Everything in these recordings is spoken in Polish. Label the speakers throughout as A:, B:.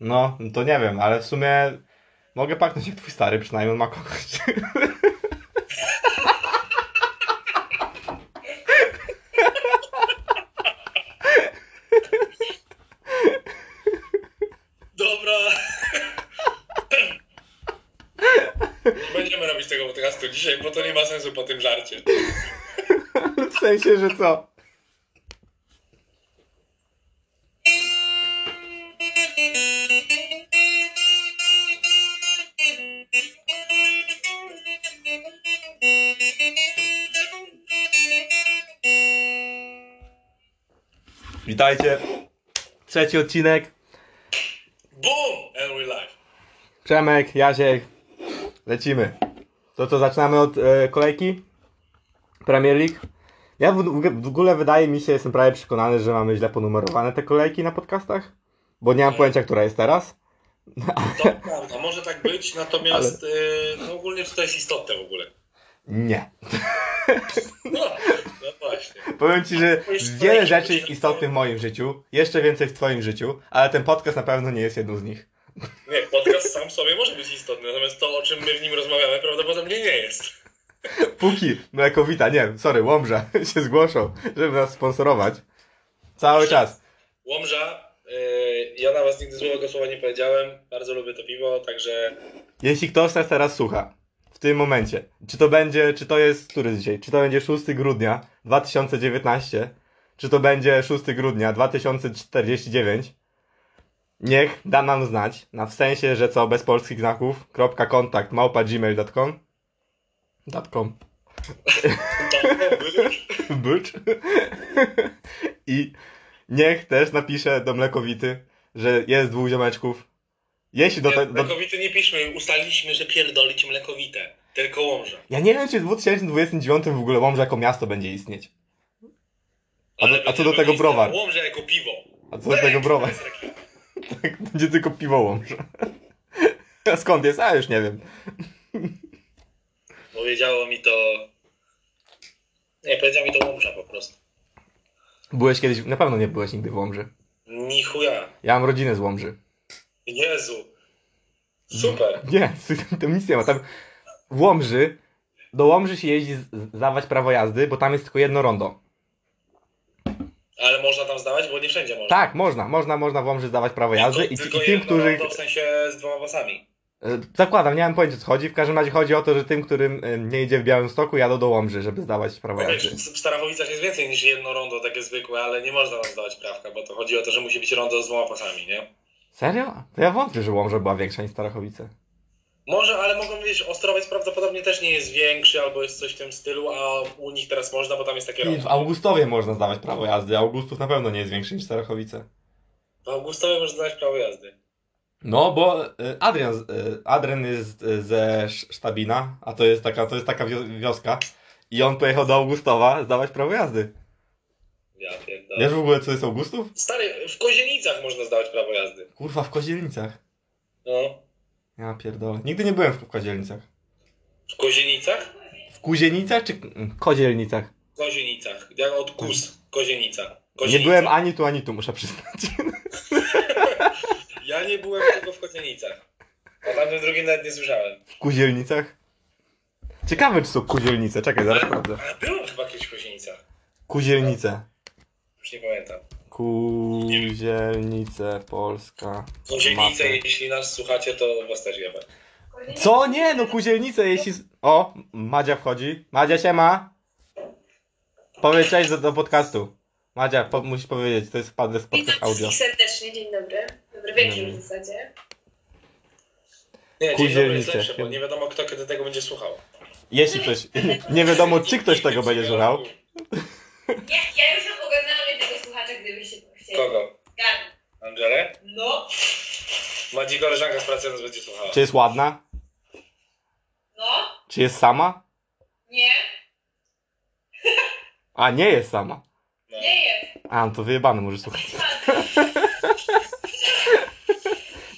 A: No, to nie wiem, ale w sumie mogę paknąć jak twój stary, przynajmniej on ma kogoś.
B: Dobra. Nie Będziemy robić tego podcastu dzisiaj, bo to nie ma sensu po tym żarcie.
A: W sensie, że co? Witajcie. Trzeci odcinek.
B: Boom! And we live.
A: Przemek, Jasiek. Lecimy. To co, zaczynamy od e, kolejki? Premier League. Ja w, w, w ogóle wydaje mi się, jestem prawie przekonany, że mamy źle ponumerowane te kolejki na podcastach. Bo nie mam pojęcia, która jest teraz.
B: To prawda, może tak być, natomiast y, no ogólnie czy to jest istotne w ogóle?
A: Nie.
B: No właśnie.
A: Powiem ci, że wiele rzeczy jest istotnych w moim życiu. Jeszcze więcej w twoim życiu. Ale ten podcast na pewno nie jest jedną z nich.
B: Nie, podcast sam w sobie może być istotny, natomiast to, o czym my w nim rozmawiamy, prawdopodobnie nie jest.
A: Póki Mlekowita, nie, sorry, Łomża się zgłoszą, żeby nas sponsorować. Cały czas.
B: Łomża, y, ja na was nigdy złego słowa nie powiedziałem, bardzo lubię to piwo, także
A: Jeśli ktoś nas teraz słucha, w tym momencie, czy to będzie, czy to jest, który dzisiaj, czy to będzie 6 grudnia 2019, czy to będzie 6 grudnia 2049, niech da nam znać, na w sensie, że co, bez polskich znaków, kropka kontakt małpa gmail.com .com?
B: To
A: bycz. I niech też napisze do Mlekowity, że jest dwóch ziomeczków. Jeśli do,
B: nie,
A: te, do,
B: mlekowity nie piszmy, ustaliliśmy, że pierdolić mlekowite, tylko Łomża.
A: Ja nie wiem, czy w 2029 w ogóle Łomża jako miasto będzie istnieć. A do- a co do tego browar?
B: Łomża jako piwo.
A: A co do tego browar? Tak, będzie tylko piwo Łomża. A skąd jest? A już nie wiem.
B: Powiedziało mi to... Nie, powiedział mi to Łomża po prostu.
A: Byłeś kiedyś, na pewno nie byłeś nigdy w Łomży.
B: Ni chuja.
A: Ja mam rodzinę z Łomży.
B: Jezu. Super.
A: Nie, tam nic nie ma. Tam w Łomży, do Łomży się jeździ zdawać prawo jazdy, bo tam jest tylko jedno rondo.
B: Ale można tam zdawać, bo nie wszędzie można.
A: Tak, można, można, można w Łomży zdawać prawo jazdy i,
B: tylko
A: i tym, którzy...
B: w sensie z dwoma.
A: E, Zakładam, nie mam pojęcia co chodzi. W każdym razie chodzi o to, że tym, którym e, nie idzie w Białymstoku, jadą do Łomży, żeby zdawać prawo jazdy.
B: w Starachowicach jest więcej niż jedno rondo takie zwykłe, ale nie można tam zdawać prawka, bo to chodzi o to, że musi być rondo z dwoma pasami, nie?
A: Serio? To ja wątpię, że Łomża była większa niż Starachowice.
B: Może, ale mogą wiesz, Ostrowiec prawdopodobnie też nie jest większy, albo jest coś w tym stylu, a u nich teraz można, bo tam jest takie
A: I w. Augustowie można zdawać prawo jazdy. Augustów na pewno nie jest większy niż Starachowice.
B: W Augustowie można zdawać prawo jazdy.
A: No, bo e, Adrian, e, Adrian jest e, ze Sz- Sztabina, a to jest taka, to jest taka wio- wioska. I on pojechał do Augustowa zdawać prawo jazdy.
B: Ja pierdolę.
A: Wiesz w ogóle, co jest Augustów?
B: Stary, w Kozienicach można zdawać prawo jazdy.
A: Kurwa, w Kozielnicach.
B: No.
A: Ja pierdolę. Nigdy nie byłem w Kozielnicach.
B: W Kozienicach?
A: W Kuzienicach czy Kozielnicach?
B: W Kozienicach. Jak od Kus. Kozienica.
A: Nie
B: Kozienica.
A: byłem ani tu, ani tu, muszę przyznać.
B: Ja nie byłem tylko w Kozienicach. O tamtym drugim nawet nie słyszałem.
A: W Kuzielnicach? Ciekawe, czy są Kuzielnice. Czekaj, zaraz sprawdzę.
B: Ale byłem chyba kiedyś w Kozienicach.
A: Kuzielnice.
B: Już nie pamiętam.
A: Kuzielnice, Polska.
B: Kozienice,
A: Mapy.
B: jeśli nas słuchacie, to was też jebę.
A: Co? Nie, no Kuzielnice, jeśli... O, Madzia wchodzi. Madzia się ma. Powiedz cześć do, do podcastu. Madzia, po, musisz powiedzieć, to jest z
C: Witam
A: podcast audio.
C: wszystkich serdecznie, dzień dobry. Dobry wieczór w zasadzie.
B: Nie, dzień dobry
A: Kuzielnice.
B: jest lepsze, bo nie wiadomo kto kiedy tego będzie słuchał.
A: Jeśli ktoś... Nie wiadomo, czy ktoś tego będzie słuchał.
C: Ja, ja już mam ogarnęłam jednego słuchacza, gdybyście chcieli.
B: Kogo?
C: Gadu.
B: Angelę?
C: No,
B: Madzi koleżanka z pracy nas będzie słuchała.
A: Czy jest ładna?
C: no,
A: Czy jest sama?
C: nie,
A: A, nie jest sama.
B: No.
C: nie jest.
A: A, no to wyjebane, może słuchać.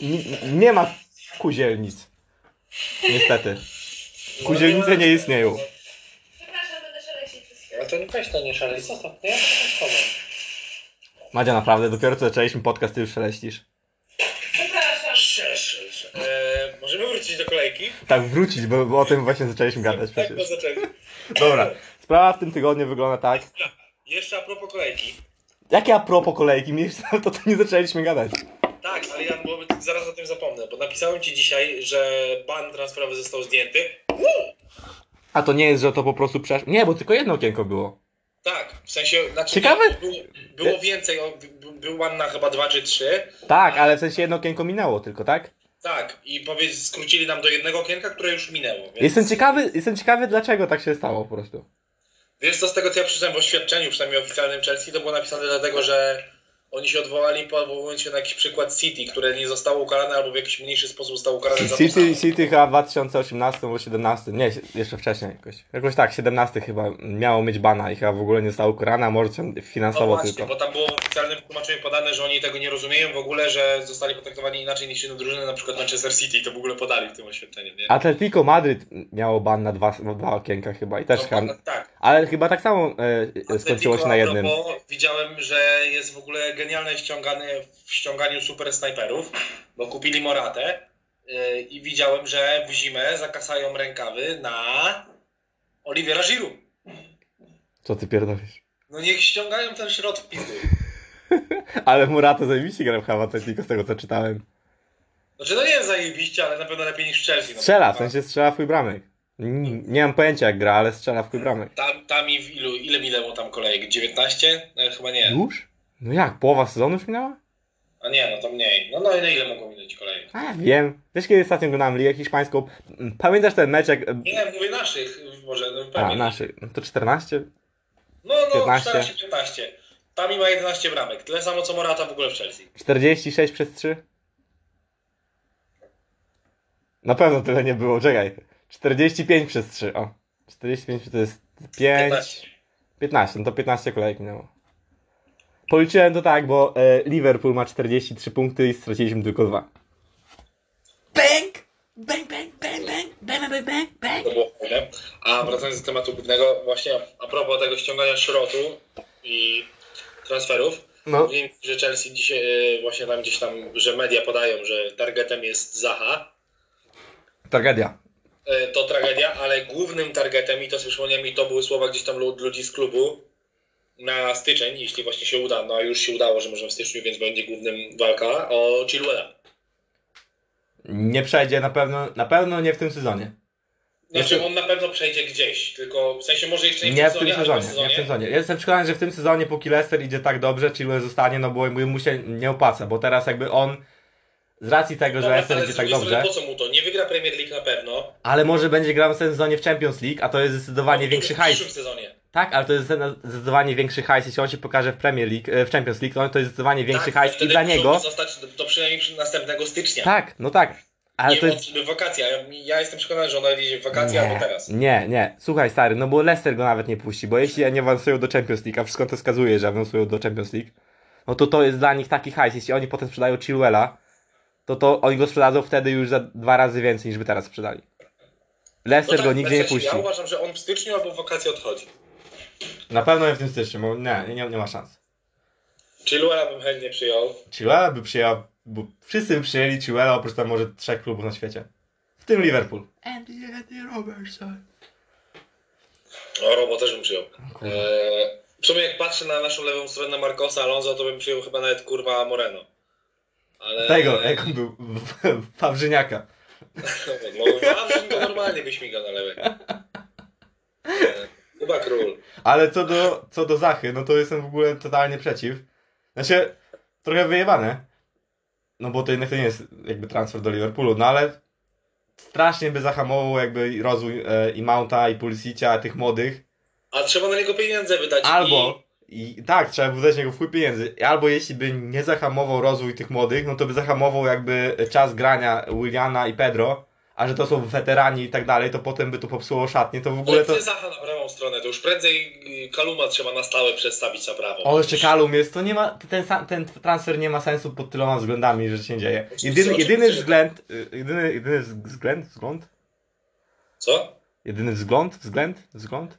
A: N- nie ma kuzielnic. Niestety. Kuzielnice nie istnieją.
C: Przepraszam, będę szaleć przez
B: A
C: chwilę.
B: to nie weź to nie to? No ja to.
A: Madzia, naprawdę, dopiero co zaczęliśmy podcast, ty już szeleścisz.
C: Przepraszam.
B: Przeszedł. Eee, możemy wrócić do kolejki?
A: Tak, wrócić, bo, bo o tym właśnie zaczęliśmy gadać
B: Tak,
A: przecież.
B: zaczęli.
A: Dobra, sprawa w tym tygodniu wygląda tak.
B: Jeszcze a propos kolejki.
A: Jakie a propos kolejki, my jeszcze to, to nie zaczęliśmy gadać.
B: Tak, ale ja zaraz o tym zapomnę, bo napisałem ci dzisiaj, że ban transferowy został zdjęty.
A: A to nie jest, że to po prostu przeszło. Nie, bo tylko jedno okienko było.
B: Tak, w sensie. Znaczy,
A: Ciekawe-
B: nie, Było, było więcej, o, b- był ban na chyba dwa czy trzy.
A: Tak, ale w sensie jedno okienko minęło tylko, tak?
B: Tak, i powiedz, skrócili nam do jednego okienka, które już minęło. Więc...
A: Jestem ciekawy, jestem ciekawy dlaczego tak się stało po prostu.
B: Wiesz co, z tego co ja przeczytałem w oświadczeniu, przynajmniej oficjalnym Chelsea, to było napisane dlatego, że oni się odwołali powołując się na jakiś przykład City, które nie zostało ukarane albo w jakiś mniejszy sposób zostało ukarane za
A: City,
B: samo.
A: City chyba w 2018 albo 17, nie, jeszcze wcześniej jakoś. Jakoś tak, 17 chyba miało mieć bana i chyba w ogóle nie zostało ukarane, a może
B: No
A: finansowo
B: właśnie,
A: tylko.
B: bo tam było w oficjalnym tłumaczeniu podane, że oni tego nie rozumieją w ogóle, że zostali potraktowani inaczej niż inne drużyny, na przykład Manchester City, to w ogóle podali w tym oświadczeniu, nie?
A: Atletico Madryt miało ban na dwa, na dwa okienka chyba i też
B: No,
A: chyba,
B: tak.
A: ale chyba tak samo e, skończyło się na jednym.
B: Widziałem, że jest w ogóle genialne ściągany w ściąganiu super snajperów, bo kupili Moratę yy, i widziałem, że w zimę zakasają rękawy na Oliviera Giroud.
A: Co ty pierdolisz?
B: No niech ściągają ten środ w pizdu.
A: Ale Murata zajebiście chyba w Atletico z tego co czytałem.
B: Znaczy no nie jest zajebiście, ale na pewno lepiej niż w Chelsea. No,
A: Strzela, w sensie strzela w chuj bramek. N- Nie mam pojęcia jak gra, ale strzela w chuj bramek.
B: Tam, tam i w ilu, ile minęło tam kolejek? 19? No, chyba nie.
A: Już? No jak, połowa sezonu już minęła?
B: A nie, no to mniej. No no i na ile mogło minąć kolejek?
A: A wiem. Wiesz kiedy ostatnio oglądałem ligę hiszpańską? Pamiętasz ten mecz jak...
B: Nie, mówię naszych, może, no
A: A,
B: pewnie.
A: naszy. No to 14?
B: No, no,
A: 15.
B: 14-15. Tami ma 11 bramek. Tyle samo co Morata w ogóle w Chelsea.
A: 46 przez 3? Na pewno tyle nie było, czekaj. 45 przez 3, o. 45 to jest 5...
B: 15.
A: 15, no to 15 kolejek minęło. Policzyłem to tak, bo e, Liverpool ma 43 punkty i straciliśmy tylko dwa. Bang! Bang, bang, bang, bang, bang, bang, bang, bang.
B: To było fajne. A wracając do tematu głównego, właśnie a propos tego ściągania szrotu i transferów,
A: No,
B: wiem, że Chelsea dzisiaj, e, właśnie tam gdzieś tam, że media podają, że targetem jest Zaha.
A: tragedia.
B: E, To tragedia, ale głównym targetem, i to przypomniałem, i to były słowa gdzieś tam lud- ludzi z klubu, na styczeń, jeśli właśnie się uda, no a już się udało, że możemy w styczniu, więc będzie głównym walka o Chilwella.
A: Nie przejdzie na pewno, na pewno nie w tym sezonie.
B: Znaczy
A: Jeszcze-
B: on na pewno przejdzie gdzieś, tylko w sensie może jeszcze nie w
A: Nie w tym
B: sezonie, w
A: sezonie, nie w tym sezonie. Jestem przekonany, że w tym sezonie, póki Leicester idzie tak dobrze, Chilwell zostanie, no bo mu się nie opłaca, bo teraz jakby on z racji tego, że
B: Dobra,
A: Leicester idzie tak
B: strony
A: dobrze,
B: Po co mu to? Nie wygra Premier League na pewno.
A: ale może będzie grał w tym sezonie w Champions League, a to jest zdecydowanie
B: W
A: większy
B: przyszłym
A: hajs.
B: sezonie.
A: Tak, ale to jest zdecydowanie większy hajs, jeśli on się pokaże w Premier League, e, w Champions League, to to jest zdecydowanie większy
B: tak,
A: hajs i dla niego.
B: zostać do, do przynajmniej przy następnego stycznia.
A: Tak, no tak. Ale
B: nie
A: to jest.
B: od wakacje. Ja, jestem przekonany, że on nawet idzie w wakacje albo teraz.
A: nie, nie. Słuchaj, stary, no bo Leicester go nawet nie puści, bo jeśli nie awansują do Champions League, a wszystko to wskazuje, że awansują do Champions League, no to to jest dla nich taki hajs. Jeśli oni potem sprzedają Chilwella, to to oni go sprzedadzą wtedy już za dwa razy więcej niż by teraz sprzedali. Leicester
B: No
A: go
B: tak,
A: nigdzie nie puści.
B: Ja uważam, że on w styczniu albo w wakacje odchodzi.
A: Na pewno nie w tym styczniu, bo nie, nie, nie ma szans.
B: Chilwella bym chętnie przyjął.
A: Chilwella by przyjęła, bo wszyscy by przyjęli Chilwella oprócz tam może trzech klubów na świecie. W tym Liverpool. Andy, Andy Robertson.
B: O, Robo też bym przyjął. Eee, w sumie jak patrzę na naszą lewą stronę Marcosa Alonso, to bym przyjął chyba nawet kurwa Moreno. Ale...
A: Tego, jak on był, Wawrzyniaka.
B: No, Wawrzyn to normalnie wyśmiga na lewej. Eee, Chyba król.
A: Ale co do, co do Zachy, no to jestem w ogóle totalnie przeciw. Znaczy, trochę wyjebane. No bo to jednak to nie jest jakby transfer do Liverpoolu, no ale strasznie by zahamował jakby rozwój e, i Mounta, i Pulisicia, tych młodych.
B: A trzeba na niego pieniądze wydać.
A: Albo, i tak, trzeba by wydać niego w chuj pieniędzy, albo jeśli by nie zahamował rozwój tych młodych, no to by zahamował jakby czas grania Williana i Pedro, a że to są weterani i tak dalej, to potem by to popsuło szatnie, to w ogóle to...
B: Ale Zacha na prawą stronę, to już prędzej y, Kaluma trzeba na stałe przestawić na prawą.
A: O, jeszcze Kalum jest, to nie ma, ten, ten transfer nie ma sensu pod tyloma względami, że się dzieje.
B: Oczywiście,
A: Jedyny, jedyny względ, y, jedyny, jedyny wz- względ, wzgląd?
B: Co?
A: Jedyny wzgląd, względ, wzgląd?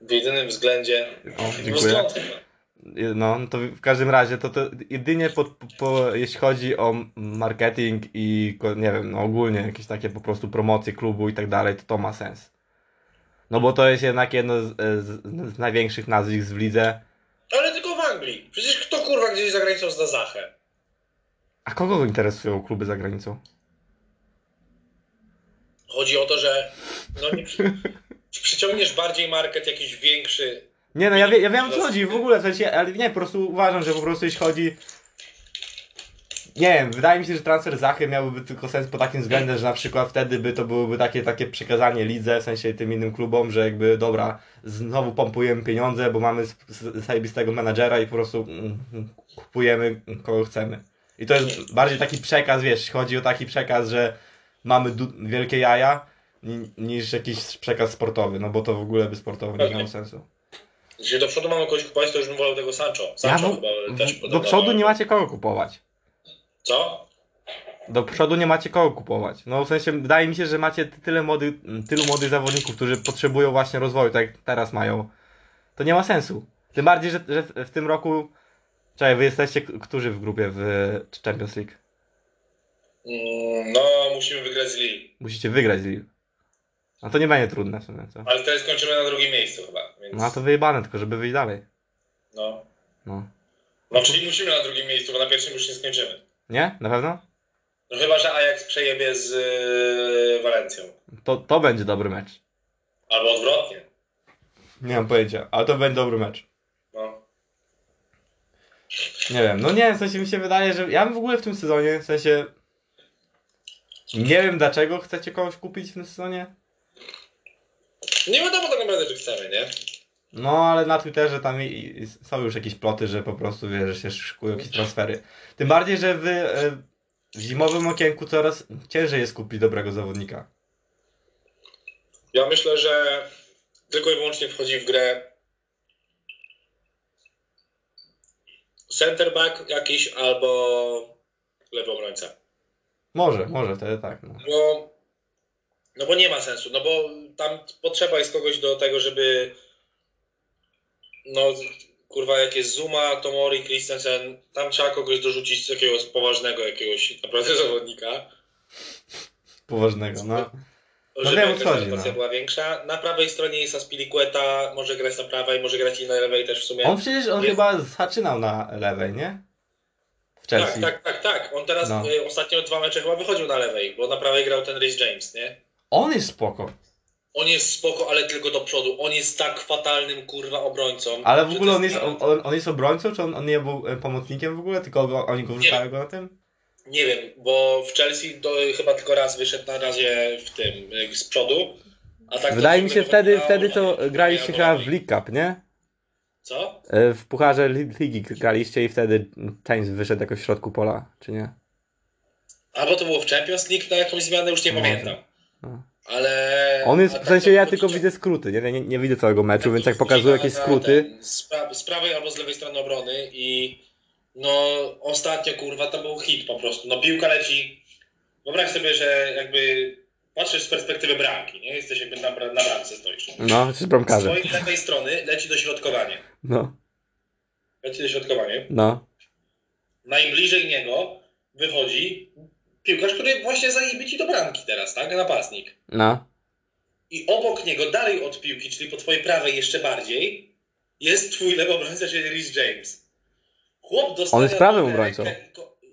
B: W jedynym względzie.
A: O, dziękuję.
B: wzgląd.
A: No, to w każdym razie to, to jedynie po, po, jeśli chodzi o marketing i nie wiem, no ogólnie jakieś takie po prostu promocje klubu i tak dalej, to to ma sens. No bo to jest jednak jedno z, z, z największych nazwisk w lidze.
B: Ale tylko w Anglii. Przecież kto kurwa gdzieś za granicą zna Zachę?
A: A kogo interesują kluby za granicą?
B: Chodzi o to, że no nie przy... przyciągniesz bardziej market jakiś większy.
A: Nie no, ja, wie, ja wiem o co chodzi, w ogóle w sensie, ale nie, po prostu uważam, że po prostu jeśli chodzi... Nie wiem, wydaje mi się, że transfer Zachy miałby tylko sens pod takim względem, że na przykład wtedy by to byłoby takie, takie przekazanie lidze, w sensie tym innym klubom, że jakby dobra, znowu pompujemy pieniądze, bo mamy zajebistego menadżera i po prostu mm, mm, kupujemy kogo chcemy. I to jest bardziej taki przekaz, wiesz, chodzi o taki przekaz, że mamy wielkie jaja, ni- niż jakiś przekaz sportowy, no bo to w ogóle by sportowo nie miało sensu.
B: Jeśli do przodu mamy kogoś kupować, to już bym wolał tego Sancho.
A: Ja
B: Sancho
A: w,
B: chyba też
A: w, do
B: podobno-
A: przodu nie macie kogo kupować.
B: Co?
A: Do przodu nie macie kogo kupować. No w sensie wydaje mi się, że macie ty- tyle młodych, tylu młodych zawodników, którzy potrzebują właśnie rozwoju, tak jak teraz mają. To nie ma sensu. Tym bardziej, że, że w, tym roku. Czekaj, wy jesteście którzy w grupie w Champions League?
B: Mm, No, musimy wygrać z Lille.
A: Musicie wygrać z Lille. No to nie będzie trudne w sumie, co?
B: Ale wtedy skończymy na drugim miejscu chyba. Więc...
A: No a to wyjebane, tylko żeby wyjść dalej.
B: No.
A: No.
B: no, czyli musimy na drugim miejscu, bo na pierwszym już nie skończymy.
A: Nie? Na pewno?
B: No chyba, że Ajax przejebie z yy, Walencją.
A: To, to będzie dobry mecz.
B: Albo odwrotnie.
A: Nie mam pojęcia, ale to będzie dobry mecz.
B: No.
A: Nie wiem, no nie, w sensie mi się wydaje, że ja bym w ogóle w tym sezonie, w sensie nie wiem dlaczego chcecie kogoś kupić w tym sezonie.
B: Nie wiadomo tak naprawdę, że chcemy, nie?
A: No, ale na Twitterze tam i, i są już jakieś ploty, że po prostu wiesz, że się szykują jakieś transfery. Tym bardziej, że wy e, w zimowym okienku coraz ciężej jest kupić dobrego zawodnika.
B: Ja myślę, że tylko i wyłącznie wchodzi w grę center back jakiś albo lewy obrońca.
A: Może, może wtedy tak. No.
B: Bo, no bo nie ma sensu, no bo tam potrzeba jest kogoś do tego, żeby no kurwa jak jest Zuma, Tomori, Christensen, tam trzeba kogoś dorzucić z jakiegoś poważnego jakiegoś naprawdę zawodnika.
A: Poważnego, no.
B: żeby
A: wiem, chodzi, no.
B: była większa. Na prawej stronie jest Aspilicueta, może grać na prawej, może grać i na lewej też w sumie.
A: On przecież, on
B: Jest-
A: chyba zaczynał na lewej, nie?
B: Tak, tak, tak, tak. On teraz
A: No.
B: y, ostatnio dwa mecze chyba wychodził na lewej, bo na prawej grał ten Rhys James, nie?
A: On jest spoko.
B: On jest spoko, ale tylko do przodu. On jest tak fatalnym kurwa obrońcą.
A: Ale w ogóle on jest, on, on jest obrońcą, czy on, on nie był e, pomocnikiem w ogóle, tylko go, oni go wrzucają go na tym?
B: Nie wiem, bo w Chelsea do, chyba tylko raz wyszedł na razie w tym, y, z przodu. A tak
A: Wydaje mi się wtedy, wtedy to graliście chyba w League Cup, nie?
B: Co?
A: E, W pucharze li- ligi graliście i wtedy James wyszedł jakoś w środku pola, czy nie?
B: Albo to było w Champions League na jakąś zmianę, już nie
A: Może.
B: pamiętam.
A: No.
B: Ale...
A: On jest, w sensie ja tylko widzę skróty, nie, nie, nie widzę całego meczu, więc jak
B: na-
A: jakieś
B: na
A: skróty,
B: ten, Z, pra- z prawej albo z lewej strony obrony i no ostatnio kurwa to był hit po prostu. No piłka leci. Wyobraź sobie, że jakby patrzysz z perspektywy bramki, nie? Jesteś jakby na, na bramce stoisz.
A: no, jesteś
B: Z
A: bramkarzem.
B: swojej lewej strony leci dośrodkowanie.
A: No,
B: Leci dośrodkowanie.
A: no,
B: Najbliżej niego wychodzi piłkarz, który właśnie zajebie ci do bramki teraz, tak? Napastnik.
A: no.
B: I obok niego, dalej od piłki, czyli po twojej prawej jeszcze bardziej, jest twój lewy obrońca, czyli Rhys James. Chłop dostał.
A: On jest prawym obrońcą.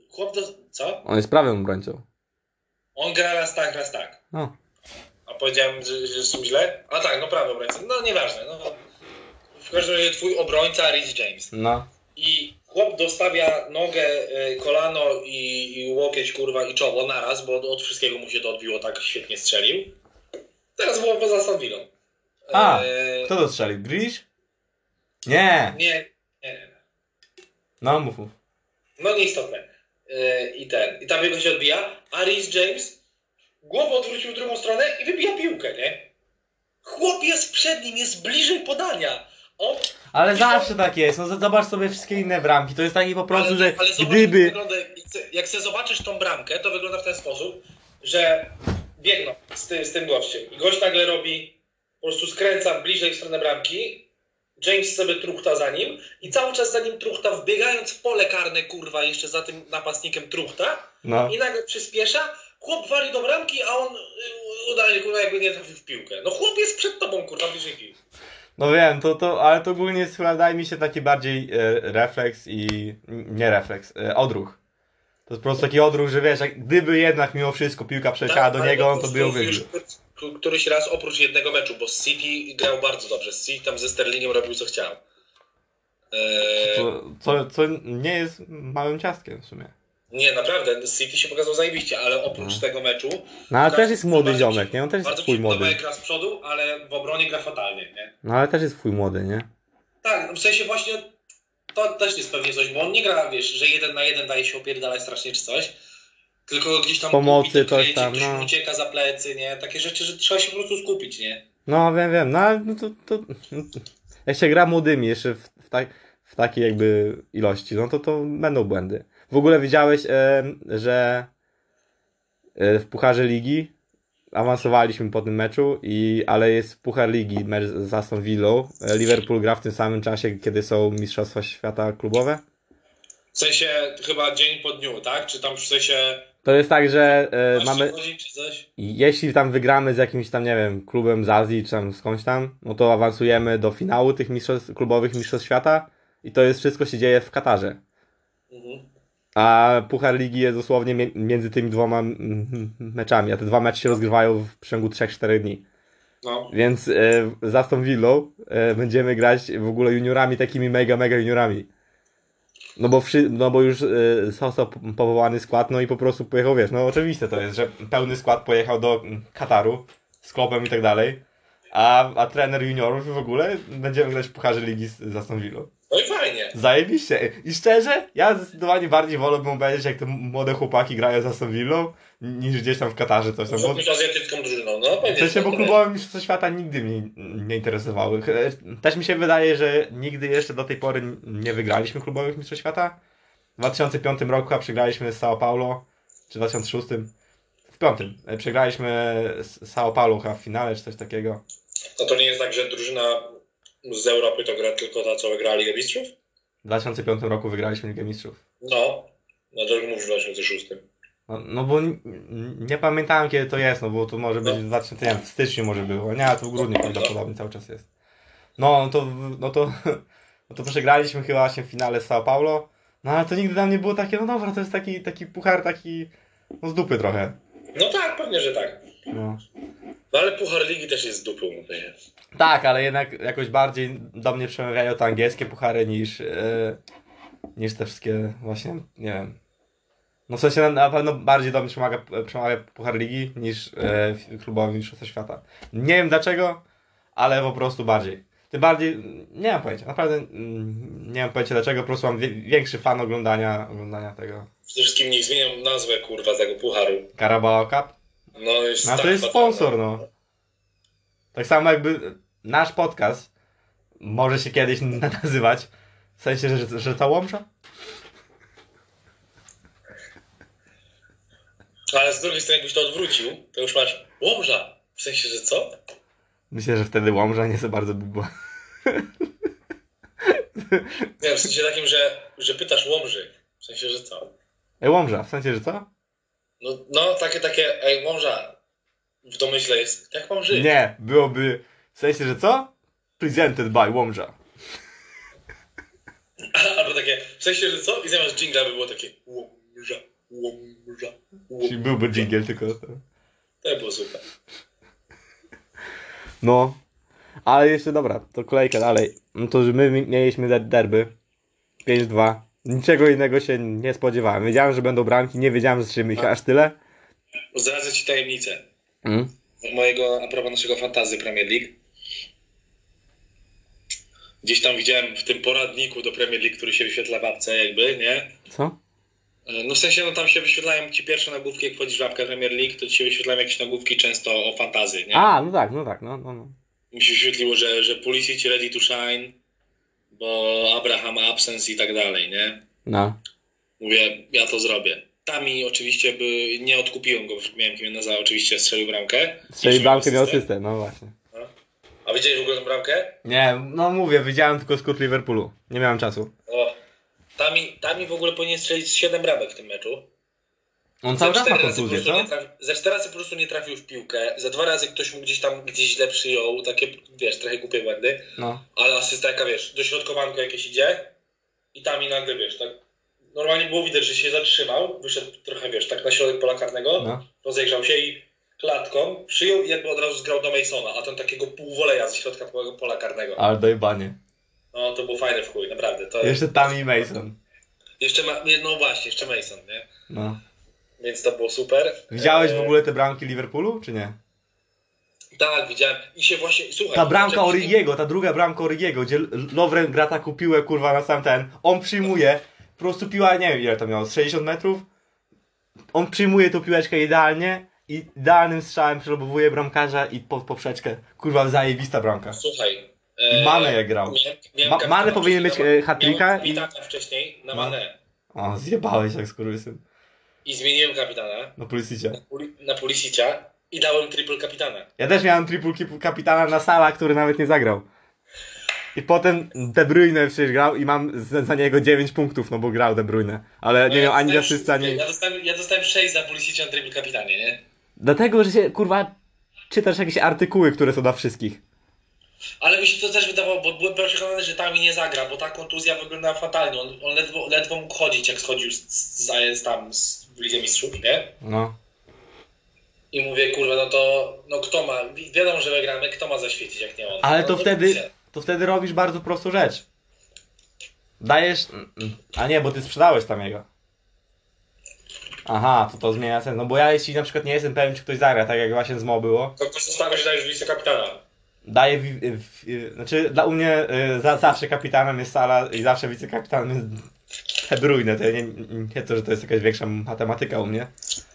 B: Chłop do... Co?
A: On jest prawym obrońcą.
B: On gra raz tak, raz tak.
A: No.
B: A powiedziałem, że, że są źle? A tak, no prawy obrońca. No nieważne. No. W każdym razie twój obrońca Rhys James.
A: No.
B: I chłop dostawia nogę, y, kolano i, i łokieć, kurwa, i czoło naraz, bo od wszystkiego mu się to odbiło, tak świetnie strzelił. Teraz było poza Villą.
A: A,
B: E,
A: Kto to strzelił? Grish? Nie.
B: Nie, nie.
A: No, mów, mów.
B: No nieistotne. Yy, I ten. I ta piłka się odbija, a Rhys James głową odwrócił w drugą stronę i wybija piłkę, nie? Chłop jest przed nim, jest bliżej podania.
A: Ale zawsze tak jest, no zobacz sobie wszystkie inne bramki, to jest taki po prostu,
B: ale,
A: że
B: ale zobacz,
A: gdyby...
B: wygląda, jak chce- jak chcę zobaczyć tą bramkę, to wygląda w ten sposób, że biegną z, ty, z tym gościem. I gość nagle robi, po prostu skręca bliżej w stronę bramki James sobie truchta za nim i cały czas za nim truchta, wbiegając w pole karne, kurwa, jeszcze za tym napastnikiem truchta
A: No.
B: i nagle przyspiesza, chłop wali do bramki, a on y, udaje, kurwa, jakby nie trafił w piłkę. No chłop jest przed tobą, kurwa, bliżej piłki.
A: No wiem, to, to, ale to ogólnie jest chyba, wydaje mi się, taki bardziej e, refleks i... nie refleks, e, odruch. To jest po prostu taki odruch, że wiesz, jak gdyby jednak mimo wszystko piłka przeleciała do
B: Tak, ale
A: niego, on to by ją wybił.
B: Któryś raz oprócz jednego meczu, bo City grał bardzo dobrze. City tam ze Sterlingiem robił co chciał. Eee,
A: To, co, co nie jest małym ciastkiem w sumie.
B: Nie, naprawdę, City się pokazał zajebiście, ale oprócz
A: No.
B: tego meczu...
A: No ale też jest młody
B: bardzo
A: ziomek, nie? On też jest
B: bardzo
A: twój młody.
B: jak gra z przodu, ale w obronie gra fatalnie, nie?
A: No ale też jest twój młody, nie?
B: Tak, w sensie właśnie to też jest pewnie coś, bo on nie gra, wiesz, że jeden na jeden daje się opierdalać strasznie czy coś, tylko gdzieś tam
A: pomocy coś tam,
B: ktoś
A: no.
B: ucieka za plecy, nie? Takie rzeczy, że trzeba się po prostu skupić, nie?
A: No wiem, wiem, no ale no to, to... Jak się gra młodymi jeszcze w, w, tak, w takiej jakby ilości, no to to będą błędy. W ogóle widziałeś, że e, w Pucharze Ligi awansowaliśmy po tym meczu, i, ale jest Puchar Ligi mecz z Aston Villą. Liverpool gra w tym samym czasie, kiedy są Mistrzostwa Świata klubowe.
B: W sensie chyba dzień po dniu, tak? Czy tam w sensie
A: To jest tak, że e, mamy...
B: godzin?
A: Jeśli tam wygramy z jakimś tam, nie wiem, klubem z Azji, czy tam skądś tam, no to awansujemy do finału tych mistrzostw, klubowych mistrzostw świata i to jest wszystko się dzieje w Katarze.
B: Mhm.
A: A Puchar Ligi jest dosłownie między tymi dwoma meczami, a te dwa mecze się rozgrywają w przeciągu 3-4 dni.
B: No.
A: Więc e, z Aston Villą e, będziemy grać w ogóle juniorami, takimi mega, mega juniorami. No bo, wszy, no bo już e, został po- powołany skład, no i po prostu pojechał, wiesz, no oczywiste to jest, że pełny skład pojechał do Kataru z klubem i tak dalej, a, a trener juniorów w ogóle będziemy grać w Pucharze Ligi z, z Aston Villą.
B: No i fajnie.
A: Zajebiście. I szczerze, ja zdecydowanie bardziej wolałbym obejrzeć, jak te młode chłopaki grają z Aston Villą, niż gdzieś tam w Katarze coś tam. Bo,
B: Z azjatycką drużyną, no
A: w
B: pewnie.
A: sensie, bo
B: no,
A: klubowe mistrzostwa świata nigdy mnie nie interesowały. Ch- Też mi się wydaje, że nigdy jeszcze do tej pory nie wygraliśmy klubowych mistrzostw świata. W 2005 roku a przegraliśmy z São Paulo, czy w 2006. W piątym. E, Przegraliśmy z São Paulo chyba w finale, czy coś takiego.
B: No to nie jest tak, że drużyna z Europy to gra tylko ta, co wygrała Ligę Mistrzów?
A: W 2005 roku wygraliśmy Ligę Mistrzów.
B: No. No to mówisz w 2006.
A: No, no bo n- n- nie pamiętałem kiedy to jest, no bo to może być
B: No.
A: w 2000, nie wiem, w styczniu może było, nie, a to w grudniu prawdopodobnie cały czas jest. No, no to, no to, no to przegraliśmy chyba właśnie w finale z São Paulo, no ale to nigdy dla mnie było takie, no dobra, to jest taki, taki puchar taki, no z dupy trochę,
B: No tak, pewnie, że tak.
A: No.
B: No ale Puchar Ligi też jest dupą, się.
A: Tak, ale jednak jakoś bardziej do mnie przemawiają te angielskie puchary niż, e, niż te wszystkie właśnie, nie wiem. No w sensie na, pewno bardziej do mnie przemawia, przemawia Puchar Ligi niż e, klubowy Mistrzostwa Świata. Nie wiem dlaczego, ale po prostu bardziej. Tym bardziej, nie mam pojęcia, naprawdę mm, nie mam pojęcia dlaczego, po prostu mam większy fan oglądania, oglądania tego
B: Przede wszystkim niech zmienią nazwę, kurwa, tego pucharu.
A: Carabao Cup.
B: No, jest
A: No to
B: tak
A: jest
B: fatalne.
A: sponsor, no. Tak samo jakby nasz podcast może się kiedyś nazywać, w sensie, że, że ta łomża?
B: Ale z drugiej strony, jakbyś to odwrócił, to już masz Łomża. W sensie, że co?
A: Myślę, że wtedy łomża nie za bardzo by była.
B: Nie, w sensie takim, że, że pytasz Łomży. W sensie, że co?
A: Ej, łomża, w sensie, że co?
B: No, no takie, takie, ej, Łomża. W domyśle jest, jak mam żyć?
A: Nie, byłoby w sensie, że co? Presented by łomża.
B: Albo takie, w sensie, że co? I zamiast jingla by było takie Łomża, Łomża,
A: Czyli
B: Łomża.
A: byłby jingle tylko. To.
B: By było super.
A: No. Ale jeszcze dobra, to kolejka dalej. No to, że my mi- mieliśmy der- derby 5-2. Niczego innego się nie spodziewałem. Wiedziałem, że będą bramki, nie wiedziałem, że strzelimy ich aż tyle.
B: Zdradzę ci tajemnicę.
A: Mm.
B: Mojego, a propos naszego fantazy Premier League. Gdzieś tam widziałem w tym poradniku do Premier League, który się wyświetla w apce jakby, nie?
A: Co?
B: E, No w sensie, no tam się wyświetlają ci pierwsze nagłówki, jak wchodzisz w apkę Premier League, to ci się wyświetlają jakieś nagłówki często o fantazy, nie?
A: A, no tak, no tak, no, no, no.
B: Mi się wyświetliło, że, że Pulisic ready to shine, bo Abraham absence i tak dalej, nie?
A: No.
B: Mówię, ja to zrobię. Tami oczywiście by nie odkupiłem go, miałem Jimeneza, oczywiście strzelił bramkę.
A: Strzeli
B: I
A: bramkę, miał
B: asystę.
A: no właśnie.
B: A widziałeś w ogóle tę bramkę?
A: Nie, no mówię, widziałem tylko skrót Liverpoolu. Nie miałem czasu.
B: O, Tami, Tami w ogóle powinien strzelić 7 bramek w tym meczu.
A: On cały czas ma kontuzję, co?
B: trafi- Ze cztery razy po prostu nie trafił w piłkę. Za dwa razy ktoś mu gdzieś tam gdzieś źle przyjął. Takie, wiesz, trochę głupie błędy.
A: No.
B: Ale asysta jaka, wiesz, dośrodkowanko jakieś idzie i tam i nagle, wiesz, tak normalnie było widać, że się zatrzymał, wyszedł trochę, wiesz, tak na środek pola karnego,
A: No.
B: rozejrzał się i klatką przyjął i jakby od razu zgrał do Masona, a ten takiego półwoleja ze środka pola- karnego.
A: Ale dojebanie.
B: No to był fajny w chuj, naprawdę. To
A: Jeszcze tam i Mason.
B: Jeszcze ma, no właśnie, jeszcze Mason, nie?
A: No.
B: Więc to było super.
A: Widziałeś w
B: E,
A: ogóle te bramki Liverpoolu, czy nie?
B: Tak, widziałem. I się właśnie, słuchaj.
A: Ta bramka Origiego, ta druga bramka Origiego, gdzie Lovren gra taką piłę, kurwa, na sam ten. On przyjmuje, po prostu piła, nie wiem ile to miało, z 60 metrów. On przyjmuje tą piłeczkę idealnie i idealnym strzałem przelobowuje bramkarza i pod poprzeczkę. Kurwa, zajebista bramka.
B: Słuchaj.
A: I Mane jak grał.
B: miałem- miałem
A: Ma-
B: kapitana
A: Mane powinien mieć, e, hat-tricka i-
B: wcześniej na. Mane.
A: O, zjebałeś jak skurwysyn.
B: I zmieniłem kapitana
A: No Pulisicie.
B: Puli- na Pulisicia i dałem triple kapitana.
A: Ja też miałem triple kapitana na Sala, który nawet nie zagrał. I potem De Bruyne przecież grał i mam za, niego 9 punktów, no bo grał De Bruyne. Ale nie
B: No ja
A: miał ani asysty, ani...
B: Ja dostałem, ja dostałem 6 za Pulisicia na triple kapitanie, nie?
A: Dlatego, że się, kurwa, czytasz jakieś artykuły, które są dla wszystkich.
B: Ale mi się to też wydawało, bo byłem przekonany, że tam nie zagra, bo ta kontuzja wyglądała fatalnie. On, on ledwo, ledwo mógł chodzić, jak schodził z, z, z, tam z, w Lidze Mistrzów, nie?
A: No.
B: I mówię, kurwa, no to no kto ma, wi- wiadomo, że wygramy, kto ma zaświecić, jak nie on.
A: Ale
B: no,
A: to wtedy, to wtedy robisz bardzo prostą rzecz. Dajesz... A nie, bo ty sprzedałeś tam jego. Aha, to to zmienia sens. No bo ja jeśli na przykład nie jestem pewien, czy ktoś zagra, tak jak właśnie z Mo było,
B: To pozostawia, że dajesz wicekapitana.
A: daję, wi- w- znaczy dla u mnie y, za, zawsze kapitanem jest Sala i zawsze wicekapitanem jest De Bruyne, to ja nie, nie to, że to jest jakaś większa matematyka u mnie.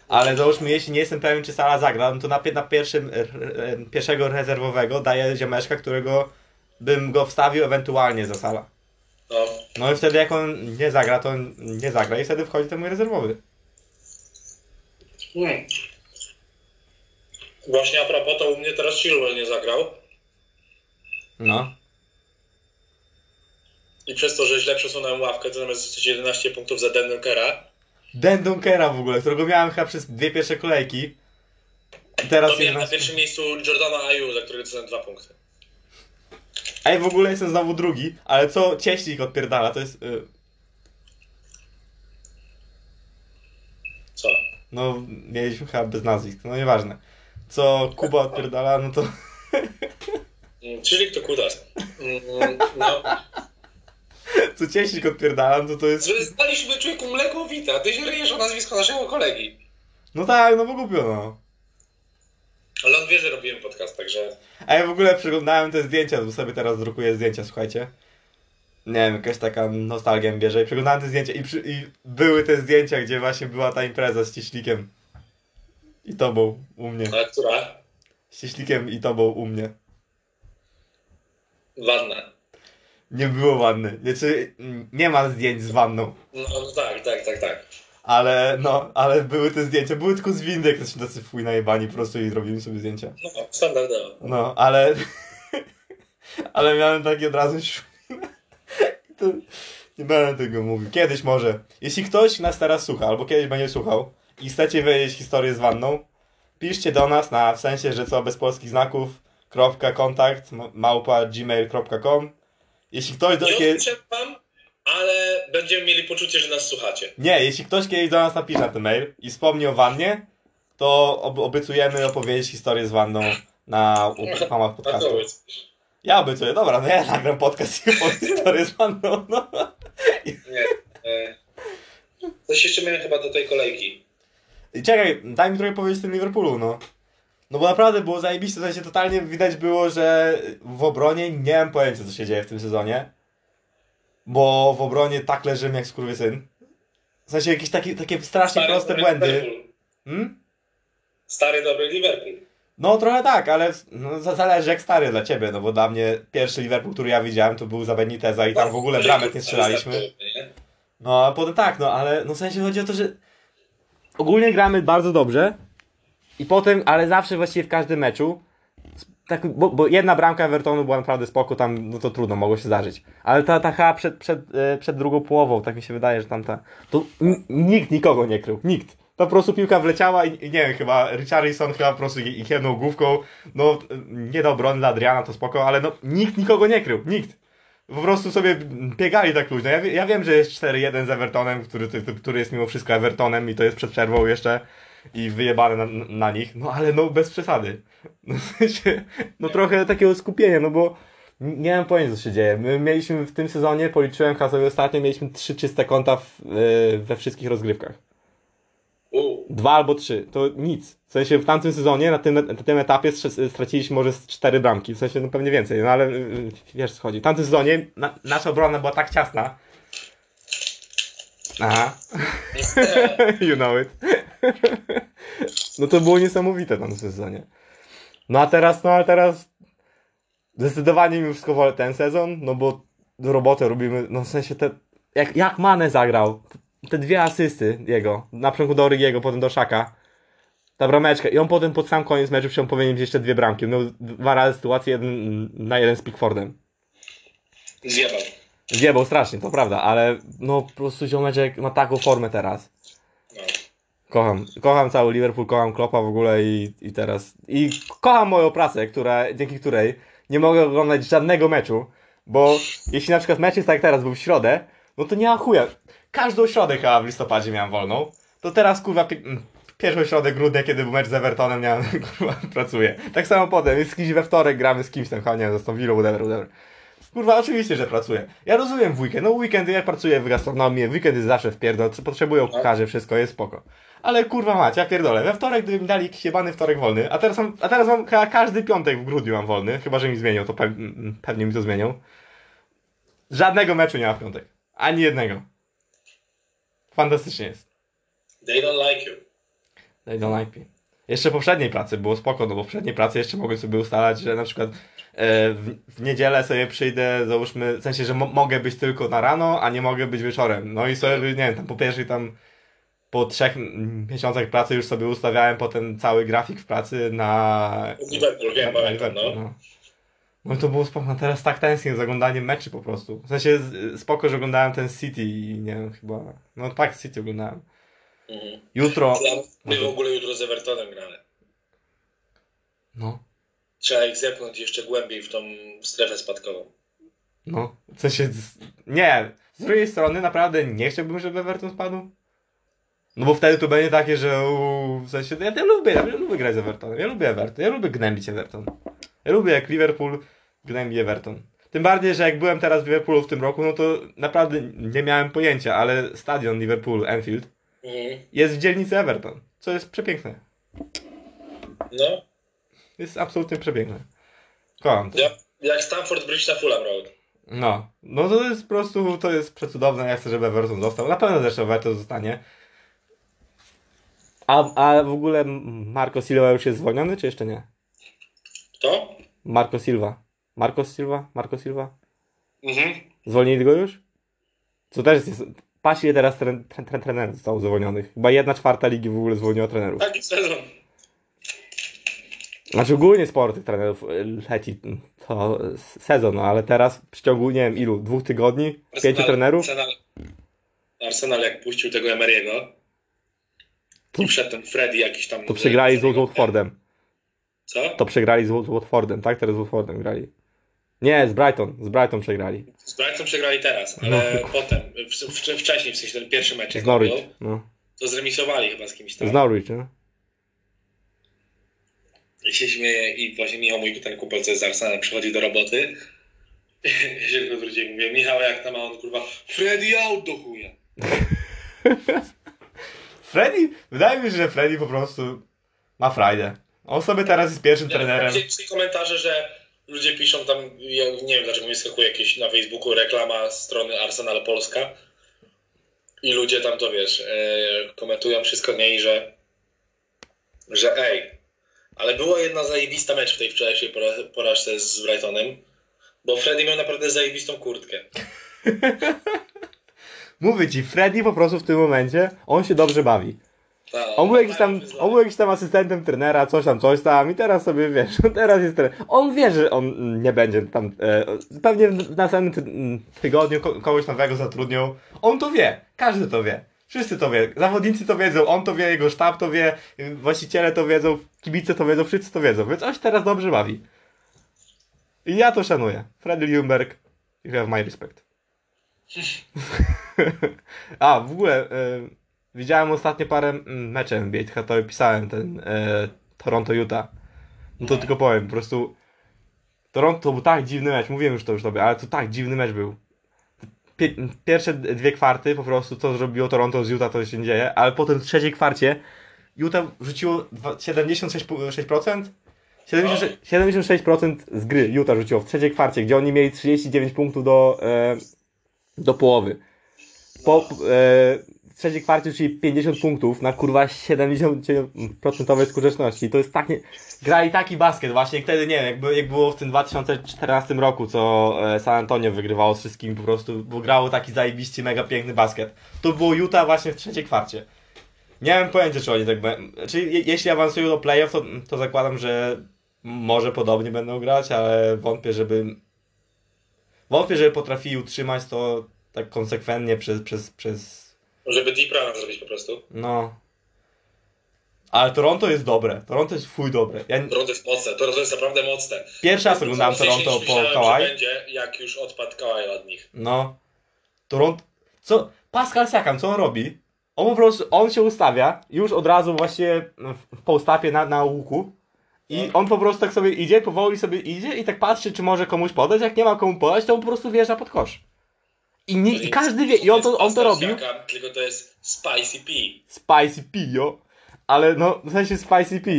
A: Ale załóżmy, jeśli nie jestem pewien, czy Sala zagra, no to na, na pierwszym, r- pierwszego rezerwowego daję ziomeczka, którego bym go wstawił ewentualnie za Sala.
B: No.
A: No i wtedy jak on nie zagra, to on nie zagra i wtedy wchodzi ten mój rezerwowy.
B: Hmm. Właśnie a propos, to u mnie teraz Chilwell nie zagrał.
A: No.
B: I przez to, że źle przesunąłem ławkę, to zamiast dostać 11 punktów za Dendunkera,
A: Den Dunkera w ogóle, którego miałem chyba przez dwie pierwsze kolejki. I teraz
B: to miałem na
A: 11.
B: pierwszym miejscu Jordana Ayu, za który dostałem 2 punkty.
A: Ej, w ogóle jestem znowu drugi, ale co cieśnik odpierdala, to jest... Y,
B: Co?
A: no, mieliśmy chyba bez nazwisk, no nieważne. Co Kuba odpierdala, no to...
B: Mm, Czyli kto kutas. Mm, No.
A: Co cieśnik odpierdala, no to to jest...
B: Zdaliśmy człowieku mleko wita, ty się ryjesz o nazwisko naszego kolegi.
A: No tak, no bo głupio, no.
B: Ale on wie, że robiłem podcast, także...
A: A ja w ogóle przeglądałem te zdjęcia, bo sobie teraz drukuję zdjęcia, słuchajcie. Nie wiem, jakaś taka nostalgia bierze i przeglądałem te zdjęcia i, przy, i były te zdjęcia, gdzie właśnie była ta impreza z cieśnikiem. I tobą u mnie.
B: A która?
A: Z cieśnikiem i tobą u mnie.
B: Wanna.
A: Nie było wanny. Znaczy, mm, nie ma zdjęć z wanną.
B: No, no tak, tak, tak, tak.
A: Ale, no, ale były te zdjęcia. Były tylko z windy, jak jesteśmy tacy fuj najebani po prostu i zrobili sobie zdjęcia.
B: No, standardowo.
A: No, ale... ale miałem taki od razu... to nie będę tego mówił. Kiedyś może. Jeśli ktoś nas teraz słucha, albo kiedyś będzie słuchał i chcecie wiedzieć historię z wanną, piszcie do nas na w sensie, że co bez polskich znaków kropka kontakt małpa gmail.com Jeśli ktoś do
B: Nie wam, ale będziemy mieli poczucie, że nas słuchacie.
A: Nie, jeśli ktoś kiedyś do nas napisze na ten mail i wspomni o wannie, to ob obiecujemy opowiedzieć historię z wanną na ramach podcastu. Ja obiecuję, dobra, no ja nagram podcast i opowiem historię z wanną, no.
B: Nie. E, coś jeszcze miałem chyba do tej kolejki.
A: I czekaj, daj mi trochę powiedzieć o tym Liverpoolu, no. No bo naprawdę było zajebiste, w sensie totalnie widać było, że w obronie nie mam pojęcia, co się dzieje w tym sezonie. Bo w obronie tak leżymy jak skurwysyn. W sensie jakieś takie, takie strasznie proste
B: dobry
A: błędy. Hmm?
B: Stary, dobry Liverpool.
A: No trochę tak, ale no, za- zależy jak stary dla ciebie, no bo dla mnie pierwszy Liverpool, który ja widziałem, to był za Beniteza i tam w ogóle bramek nie strzelaliśmy. No a potem tak, no ale no w sensie chodzi o to, że ogólnie gramy bardzo dobrze i potem, ale zawsze właściwie w każdym meczu tak, bo, bo jedna bramka Evertonu była naprawdę spoko, tam no to trudno, mogło się zdarzyć. Ale ta, ta chyba przed, przed, e, przed drugą połową, tak mi się wydaje, że tam ta, to nikt nikogo nie krył, nikt. To po prostu piłka wleciała i, nie wiem, chyba Richarlison chyba po prostu ich jedną główką, no nie do obrony dla Adriana, to spoko, ale no nikt nikogo nie krył, nikt. Po prostu sobie biegali tak luźno. Ja, ja wiem, że jest 4-1 z Evertonem, który, który jest mimo wszystko Evertonem i to jest przed przerwą jeszcze i wyjebane na, na nich, no ale no bez przesady. No, w sensie, no trochę takiego skupienia, no bo nie mam pojęcia co się dzieje. My mieliśmy w tym sezonie, policzyłem chyba sobie ostatnio, mieliśmy trzy czyste konta w, yy, we wszystkich rozgrywkach. Dwa albo trzy, to nic. W sensie w tamtym sezonie, na tym, na tym etapie straciliśmy może cztery bramki, w sensie no pewnie więcej, no ale yy, wiesz co chodzi. W tamtym sezonie na, nasza obrona była tak ciasna. Aha. you know it. no to było niesamowite tam w sezonie. No a teraz, no a teraz zdecydowanie mi wszystko wolę ten sezon, no bo robotę robimy, no w sensie te, jak, jak Mane zagrał, te dwie asysty jego, na początku do Orygiego, potem do Szaka, ta brameczka i on potem pod sam koniec meczu się powinien mieć jeszcze dwie bramki, no dwa razy sytuację jeden na jeden z Pickfordem.
B: zjebał.
A: Zjebał strasznie, to prawda, ale no po prostu ziomeczek ma taką formę teraz.
B: No.
A: Kocham, kocham cały Liverpool, kocham Kloppa w ogóle i, i teraz. I kocham moją pracę, która, dzięki której nie mogę oglądać żadnego meczu, bo jeśli na przykład mecz jest tak jak teraz, był w środę, no to nie ma chuja. Każdą środę chyba w listopadzie miałem wolną, to teraz kurwa pi- m, pierwszą środę grudnia, kiedy był mecz z Evertonem, miałem, kurwa, pracuję. Tak samo potem, jest kimś we wtorek, gramy z kimś tam, chyba nie wiem, z tą Willą, whatever, whatever. Kurwa, oczywiście, że pracuję. Ja rozumiem w weekend. No weekend ja pracuję w gastronomii, weekend jest zawsze w pierdol, potrzebują kucharze, wszystko jest spoko. Ale kurwa mać, ja pierdolę. We wtorek gdyby mi dali jebany wtorek wolny, a teraz mam, a teraz mam chyba każdy piątek w grudniu mam wolny, chyba że mi zmienią, to pe- pewnie mi to zmienią. Żadnego meczu nie ma w piątek. Ani jednego. Fantastycznie jest.
B: They don't like you.
A: They don't like me. Jeszcze poprzedniej pracy było spoko, no bo poprzedniej pracy jeszcze mogłem sobie ustalać, że na przykład e, w, w niedzielę sobie przyjdę, załóżmy, w sensie, że mo mogę być tylko na rano, a nie mogę być wieczorem. No i sobie, nie wiem, tam po pierwszej tam, po trzech miesiącach pracy już sobie ustawiałem potem cały grafik w pracy na...
B: Liverpool, wiem,
A: na-
B: pamiętam, no.
A: no. No to było spoko, no teraz tak tęsknię za oglądaniem meczy po prostu. W sensie spoko, że oglądałem ten City i nie wiem, chyba... No tak, City oglądałem.
B: Mhm.
A: Jutro...
B: My w ogóle jutro z Evertonem gramy.
A: No.
B: Trzeba ich zepchnąć jeszcze głębiej w tą strefę spadkową.
A: No, w sensie, nie, z drugiej strony naprawdę nie chciałbym, żeby Everton spadł. No bo wtedy to będzie takie, że uu, w sensie, ja, ja lubię, ja lubię grać z Evertonem, ja lubię Everton, ja lubię gnębić Everton. Ja lubię jak Liverpool gnębi Everton. Tym bardziej, że jak byłem teraz w Liverpoolu w tym roku, no to naprawdę nie miałem pojęcia, ale stadion Liverpool, Anfield. Jest w dzielnicy Everton, co jest przepiękne.
B: No,
A: Jest absolutnie przepiękne. Kocham to.
B: jak, jak Stamford Bridge na Fulham Road.
A: No, no to jest po prostu, to jest przecudowne, ja chcę, żeby Everton został. Na pewno zresztą Everton zostanie. A, a w ogóle Marco Silva już jest zwolniony, czy jeszcze nie?
B: Kto?
A: Marco Silva. Marco Silva? Marco Silva?
B: Mhm.
A: Zwolnili go już? Co też jest... Patrz ile teraz tren, tren, tren, trenerów zostało zwolnionych. Chyba jedna czwarta ligi w ogóle zwolniła trenerów.
B: Taki sezon.
A: Znaczy ogólnie sporo tych trenerów y, leci to s- sezon, no ale teraz w przeciągu, nie wiem ilu, dwóch tygodni, pięciu trenerów?
B: Arsenal, Arsenal jak puścił tego Emery'ego i przedtem Freddy jakiś tam...
A: To przegrali z Watfordem.
B: Co?
A: To przegrali z, z Watfordem, tak? Teraz z Watfordem grali. Nie, z Brighton. Z Brighton przegrali.
B: Z Brighton przegrali teraz, ale
A: No.
B: potem, w, w, wcześniej, w sensie ten pierwszy mecz, jak
A: Z Norwich.
B: był,
A: No.
B: to zremisowali chyba z kimś tam.
A: Z Norwich, no.
B: I się śmieje i właśnie Michał, mój ten kumpel, co jest z Arsenalem, przychodzi do roboty. Ja się tylko zwróciłem i mówię, Michał, jak tam, a on kurwa, Freddy out do chuja.
A: Freddy, wydaje mi się, że Freddy po prostu ma frajdę. On sobie teraz jest pierwszym trenerem.
B: Widzieliście komentarze, że ludzie piszą tam, ja nie wiem dlaczego mi skakuje jakieś na Facebooku reklama strony Arsenal Polska i ludzie tam to wiesz, e, komentują wszystko nie że że ej, ale była jedna zajebista mecz w tej wczorajszej pora- porażce z Brightonem, bo Freddy miał naprawdę zajebistą kurtkę.
A: Mówię ci, Freddy po prostu w tym momencie, on się dobrze bawi.
B: Tak,
A: On był jakiś tam, on był jakiś tam asystentem trenera, coś tam, coś tam i teraz sobie wiesz, teraz jest trener. On wie, że on mm, nie będzie tam, e, pewnie w następnym mm, tygodniu ko- kogoś nowego zatrudnią. On to wie, każdy to wie. Wszyscy to wie, zawodnicy to wiedzą, on to wie, jego sztab to wie, właściciele to wiedzą, kibice to wiedzą, wszyscy to wiedzą, więc on się teraz dobrze bawi. I ja to szanuję. Freddy Ljungberg, you have my respect. A, w ogóle, e, widziałem ostatnio parę mm, meczy NBA, tylko to pisałem, ten e, Toronto-Utah. No to tylko powiem, po prostu Toronto to był tak dziwny mecz, mówiłem już to już tobie, ale to tak dziwny mecz był. Pie, pierwsze dwie kwarty po prostu, co zrobiło Toronto z Utah, to się nie dzieje, ale potem w trzeciej kwarcie Utah rzuciło dwa- 76%? 76%, 76% z gry Utah rzuciło w trzeciej kwarcie, gdzie oni mieli 39 punktów do, e, do połowy. Po e, w trzeciej kwarcie, czyli 50 punktów na kurwa 70% skuteczności. To jest tak nie... Grali taki basket właśnie, wtedy nie wiem, jak, jak było w tym 2014 roku, co e, San Antonio wygrywało z wszystkimi po prostu, bo grało taki zajebiście mega piękny basket. To było Utah właśnie w trzeciej kwarcie. Nie mam pojęcia, czy oni tak będą. Czyli je, jeśli awansują do playoff, to, to zakładam, że może podobnie będą grać, ale wątpię, żeby. Wątpię, żeby potrafili utrzymać to tak konsekwentnie przez, przez, przez
B: Żeby deep run zrobić po prostu.
A: no. Ale Toronto jest dobre. Toronto jest fuj dobre. Ja
B: Toronto jest mocne, Toronto jest naprawdę mocne.
A: pierwszy raz oglądałem Toronto po Kawhi.
B: będzie, jak już odpadł Kawhi od nich.
A: No. Toronto. Co? Pascal Siakam, co on robi? On po prostu, on się ustawia już od razu właśnie w, w postapie na, na łuku. I
B: No.
A: on po prostu tak sobie idzie, powoli sobie idzie i tak patrzy, czy może komuś podać. Jak nie ma komu podać, to on po prostu wjeżdża pod kosz. I, nie, i każdy wie, i on to, on to robił.
B: Tylko to jest Spicy P.
A: Spicy P, jo. Ale no, w sensie Spicy P.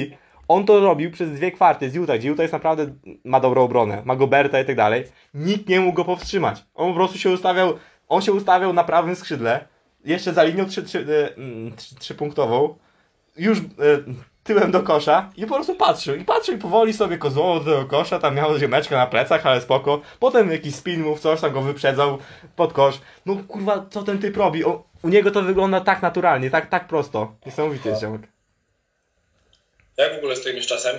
A: On to robił przez dwie kwarty z Utah, gdzie Utah jest naprawdę, ma dobrą obronę, ma Goberta i tak dalej. Nikt nie mógł go powstrzymać. On po prostu się ustawiał, on się ustawiał na prawym skrzydle, jeszcze za linią trzy, trzy, e, mm, trzy, trzypunktową, już e, tyłem do kosza i po prostu patrzył. I patrzył i powoli sobie kozłował do tego kosza, tam miał ziomeczkę na plecach, ale spoko. Potem jakiś spin move, coś tam go wyprzedzał pod kosz. No kurwa, co ten typ robi? O, u niego to wygląda tak naturalnie, tak, tak prosto. Niesamowity jest ziomek.
B: Jak w ogóle stoimy z czasem?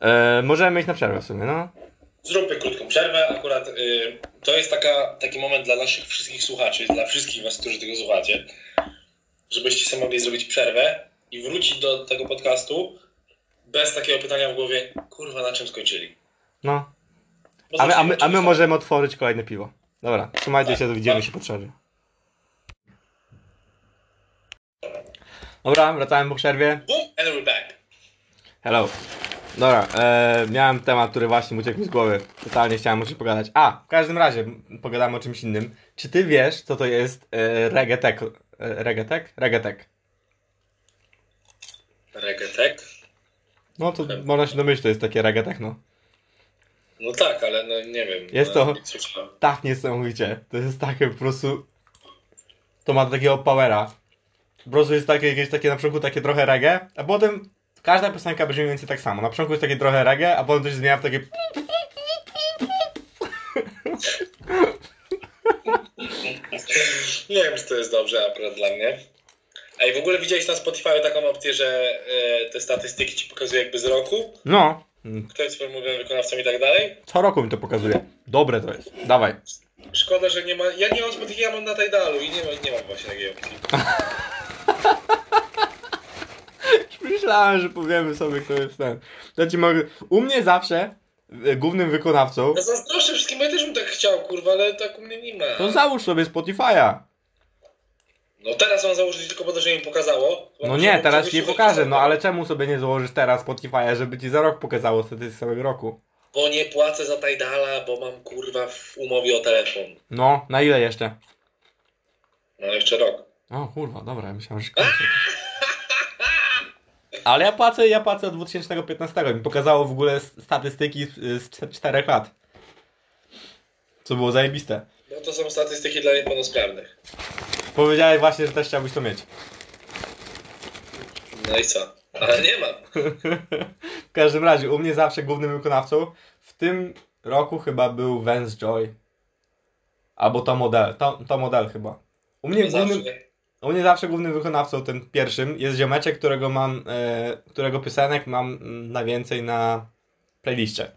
A: E, możemy iść na przerwę w sumie, no.
B: Zróbmy krótką przerwę. Akurat y, to jest taka, taki moment dla naszych wszystkich słuchaczy, dla wszystkich was, którzy tego słuchacie, żebyście sobie mogli zrobić przerwę i wrócić do tego podcastu bez takiego pytania w głowie, kurwa, na czym skończyli.
A: No. A my, a my, a my możemy otworzyć kolejne piwo. Dobra, trzymajcie
B: Tak,
A: się, widzimy
B: tak.
A: się po przerwie. Dobra, wracałem po przerwie.
B: Boom, and we're back.
A: Hello. Dobra, e, miałem temat, który właśnie uciekł mi z głowy. Totalnie chciałem o czymś pogadać. A, w każdym razie, pogadamy o czymś innym. Czy ty wiesz, co to jest e, reggaetek? E, reggaetek? Reggaetek.
B: Reggaetek?
A: No to można się domyślić, to jest takie reggaetek, no.
B: No tak, ale no nie wiem.
A: Jest
B: no,
A: to-
B: nie
A: tak niesamowicie. To jest takie po prostu. To ma takiego powera. Po prostu jest takie, jakieś takie na początku takie trochę reggae, a potem każda piosenka brzmi mniej więcej tak samo. Na początku jest takie trochę reggae, a potem to się zmienia w takie.
B: Nie wiem, czy to jest dobrze akurat dla mnie. Ej, w ogóle widziałeś na Spotify taką opcję, że e, te statystyki ci pokazuje jakby z roku?
A: No.
B: Kto jest twoim ulubionym wykonawcą i tak dalej?
A: Co roku mi to pokazuje. Dobre to jest. Dawaj.
B: Szkoda, że nie ma. Ja nie mam Spotify, ja mam na Tidalu i nie, ma, nie mam właśnie takiej opcji.
A: Myślałem, że powiemy sobie, kto jest ten. Ja ci mogę. U mnie zawsze e, głównym wykonawcą.
B: Ja zazdroszczę wszystkim, bo ja też bym tak chciał, kurwa, ale tak u mnie nie ma.
A: To załóż sobie Spotify'a.
B: No teraz mam założyć tylko po to, że mi pokazało.
A: No nie, teraz ci nie
B: na
A: no ale czemu sobie nie założysz teraz Spotify'a, żeby ci za rok pokazało statystyki z całego roku?
B: Bo nie płacę za Tidala, bo mam kurwa w umowie o telefon.
A: No, na ile jeszcze?
B: No jeszcze rok.
A: O kurwa, dobra, ja myślałem, że kończę. Ale ja płacę, ja płacę od 2015. Mi pokazało w ogóle statystyki z- z 4 lat. Co było zajebiste.
B: No to są statystyki dla niepełnosprawnych.
A: Powiedziałeś właśnie, że też chciałbyś to mieć.
B: No i co? Ale nie mam.
A: w każdym razie, u mnie zawsze głównym wykonawcą w tym roku chyba był Vance Joy. Albo to model, to, to model chyba. U mnie
B: To
A: głównym... U mnie zawsze głównym wykonawcą, tym pierwszym, jest ziomeczek, którego mam, e, którego piosenek mam mm, najwięcej na playliście.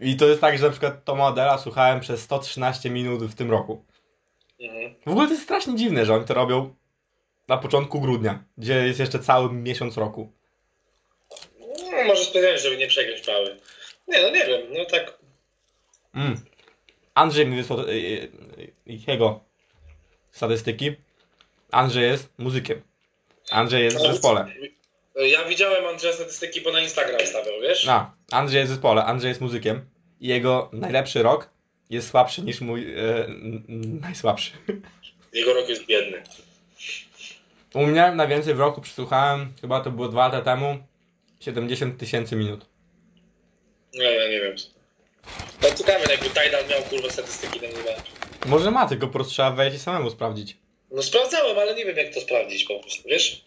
A: I to jest tak, że na przykład to modela słuchałem przez 113 minut w tym roku.
B: Mhm.
A: W ogóle to jest strasznie dziwne, że oni to robią na początku grudnia, gdzie jest jeszcze cały miesiąc roku.
B: No, może specjalnie, żeby nie przegrać pały. Nie, no nie wiem, no tak.
A: Mm. Andrzej mi wysłał e, e, jego statystyki. Andrzej jest muzykiem. Andrzej jest w zespole.
B: Ja widziałem Andrzeja statystyki, bo na Instagram stawiał, wiesz?
A: A, Andrzej jest w zespole, Andrzej jest muzykiem. I jego najlepszy rok jest słabszy niż mój e, najsłabszy.
B: Jego rok jest biedny.
A: U mnie najwięcej w roku przesłuchałem, chyba to było dwa lata temu, 70 tysięcy minut.
B: No ja nie wiem. No ciekawe, jakby Tidal miał kurwa statystyki na nieba.
A: Może ma, tylko po prostu trzeba wejść i samemu sprawdzić.
B: No sprawdzałem, ale nie wiem jak to sprawdzić po prostu, wiesz?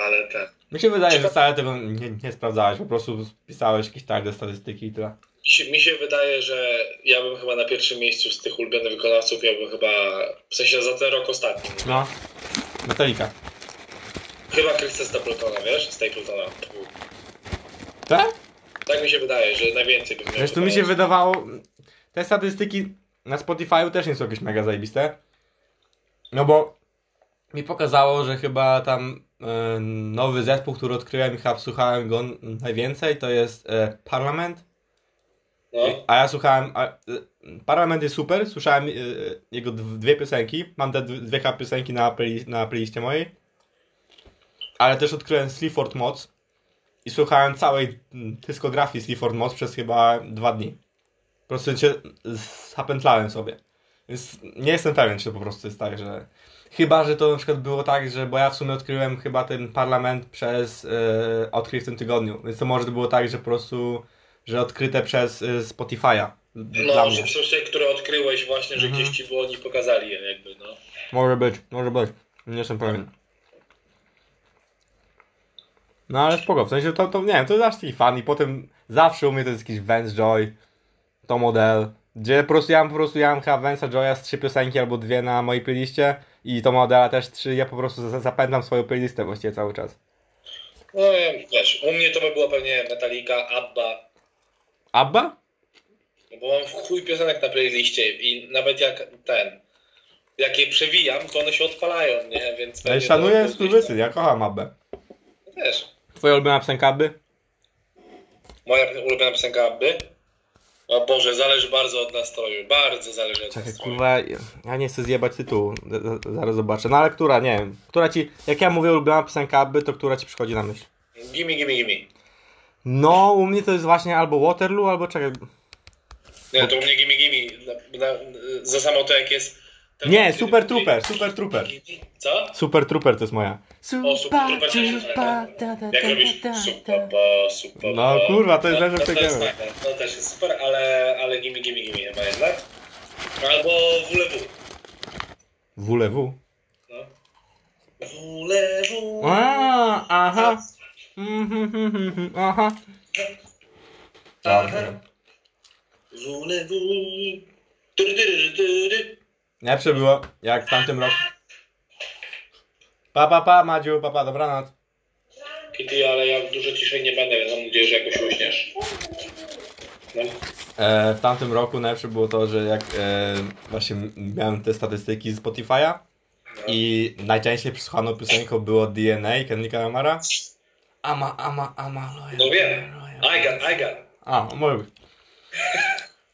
B: Ale tak.
A: Mi się wydaje, że wcale tego nie, nie sprawdzałeś, po prostu spisałeś jakieś tajne statystyki i tyle.
B: Mi się, wydaje, że ja bym chyba na pierwszym miejscu z tych ulubionych wykonawców, ja bym chyba, w sensie za ten rok ostatni.
A: No. Metallica.
B: Chyba Chrisa Stapletona, wiesz? Stapletona.
A: Tak?
B: Tak mi się wydaje, że najwięcej bym miał.
A: Wiesz, tu mi się wydawało, te statystyki na Spotify'u też nie są jakieś mega zajebiste. No bo mi pokazało, że chyba tam e, nowy zespół, który odkryłem i chyba słuchałem go najwięcej, to jest e, Parlament.
B: No.
A: A ja słuchałem, a, Parlament jest super, słyszałem e, jego dw- dwie piosenki, mam te dw- dwie piosenki na, play, na playliście mojej. Ale też odkryłem Sleaford Moc i słuchałem całej mm, dyskografii Sleaford Moc przez chyba dwa dni. Po prostu się zapętlałem sobie. Więc nie jestem pewien, czy to po prostu jest tak, że... Chyba, że to na przykład było tak, że... Bo ja w sumie odkryłem chyba ten parlament przez... Odkrył w tym tygodniu. Więc to może było tak, że po prostu... Że odkryte przez e, Spotify'a.
B: No, że są te, które odkryłeś właśnie, że
A: Mhm.
B: gdzieś ci było, oni pokazali je jakby, no.
A: Może być, może być. Nie jestem pewien. No ale spoko, w sensie to, to nie wiem, to jest aż taki fan i potem zawsze u mnie to jest jakiś Vance Joy, to model, gdzie po prostu ja mam po prostu, ja mam chyba Vance'a Joya z trzy piosenki albo dwie na mojej playliście i to modela też trzy, ja po prostu za- zapędam swoją playlistę właściwie cały czas.
B: No wiesz, u mnie to by było pewnie Metallica, Abba,
A: Abba?
B: no bo mam chuj piosenek na playliście i nawet jak ten, jak je przewijam, to one się odpalają, nie? Więc
A: Ja
B: to
A: szanuję skurwysyn, ja kocham
B: tam. Też.
A: Twoja ulubiona piosenka Abby?
B: Moja ulubiona piosenka Abby? O Boże, zależy bardzo od nastroju, bardzo zależy od
A: Czekaj,
B: nastroju.
A: kurwa, ja nie chcę zjebać tytułu, z- zaraz zobaczę. No ale która, nie wiem, która ci, jak ja mówię ulubiona piosenka Abby, to która ci przychodzi na myśl?
B: Gimme, gimme, gimme.
A: No, u mnie to jest właśnie albo Waterloo, albo czekaj.
B: Nie, to u mnie gimme, gimme. Na, na, za samo to jak jest... ten-
A: Nie, Super Trooper, Super Trooper.
B: Co?
A: Super Trooper to jest moja.
B: O, Super. Jak robisz super, bo, super.
A: No,
B: bo.
A: kurwa, to jest
B: no,
A: lepsze
B: no, to jest
A: tego.
B: fajne, To też jest super, ale, ale gimme, gimme, gimme chyba jednak. Albo WLW.
A: WLW.
B: No. WLW.
A: A, aha. Mhm, mhm, mhm, Aha.
B: Tyry.
A: Lepsze było, jak w tamtym roku. Pa, pa, pa, Madziu, pa, pa, dobranoc.
B: Kitty, ale ja dużo ciszej nie będę, więc mam nadzieję, że jakoś uśniesz. No.
A: E, w tamtym roku najlepsze było to, że jak e, właśnie miałem te statystyki z Spotify'a i najczęściej przesłuchaną piosenką było DNA Kendricka Lamara. Ama, ama, ama, loyal,
B: No wiem.
A: loyal.
B: I got, I got.
A: A, być.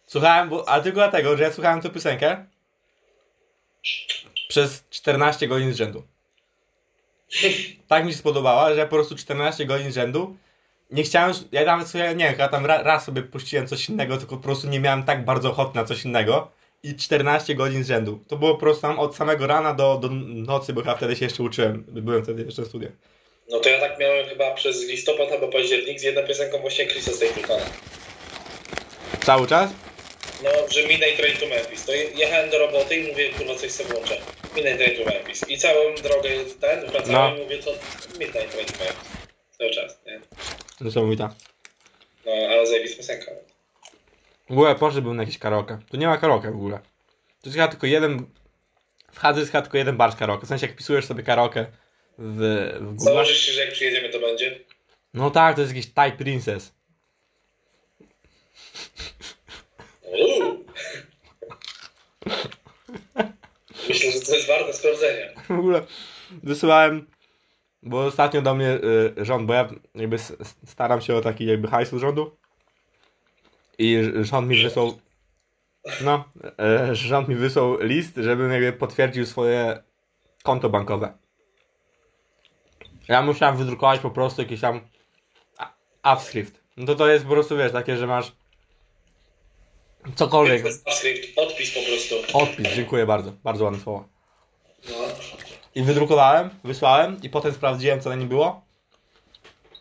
A: Słuchałem, bo, ale tylko dlatego, że ja słuchałem tę piosenkę przez 14 godzin z rzędu. Tak mi się spodobała, że ja po prostu 14 godzin z rzędu nie chciałem, już- ja nawet sobie, nie wiem, ja tam ra, raz sobie puściłem coś innego, tylko po prostu nie miałem tak bardzo ochoty na coś innego i 14 godzin z rzędu. To było po prostu tam od samego rana do, do nocy, bo ja wtedy się jeszcze uczyłem, byłem wtedy jeszcze w studiach.
B: No to ja tak miałem chyba przez listopad albo październik z jedną piosenką właśnie Chrisa Stapletona.
A: Cały czas?
B: No, że Midnight Train to Memphis. To je- jechałem do roboty i mówię, kurwa, coś sobie włączę. Midnight Train to Memphis. I całą drogę ten, wracałem
A: No.
B: i mówię, co Midnight Train to Memphis. Cały czas, nie?
A: Niesamowita.
B: No, ale zajebista piosenka.
A: W ogóle poszedłbym na jakieś karaoke. Tu nie ma karaoke w ogóle. To jest chyba tylko jeden W HZSH tylko jeden bar z karaoke. W sensie jak wpisujesz sobie karaoke w, w Google.
B: Założysz się, że jak przyjedziemy to będzie?
A: No tak, to jest jakiś Thai Princess.
B: Uuu. Myślę, że to jest warte sprawdzenia.
A: W ogóle wysyłałem, bo ostatnio do mnie y, rząd, bo ja jakby staram się o taki jakby hajs z rządu i rząd mi wysłał no, y, rząd mi wysłał list, żebym jakby potwierdził swoje konto bankowe. Ja musiałem wydrukować po prostu jakiś tam avskrift. No to to jest po prostu, wiesz, takie, że masz cokolwiek.
B: Skrypt, odpis po prostu.
A: Odpis, dziękuję bardzo, bardzo ładne słowo.
B: No.
A: I wydrukowałem, wysłałem i potem sprawdziłem co na nim było.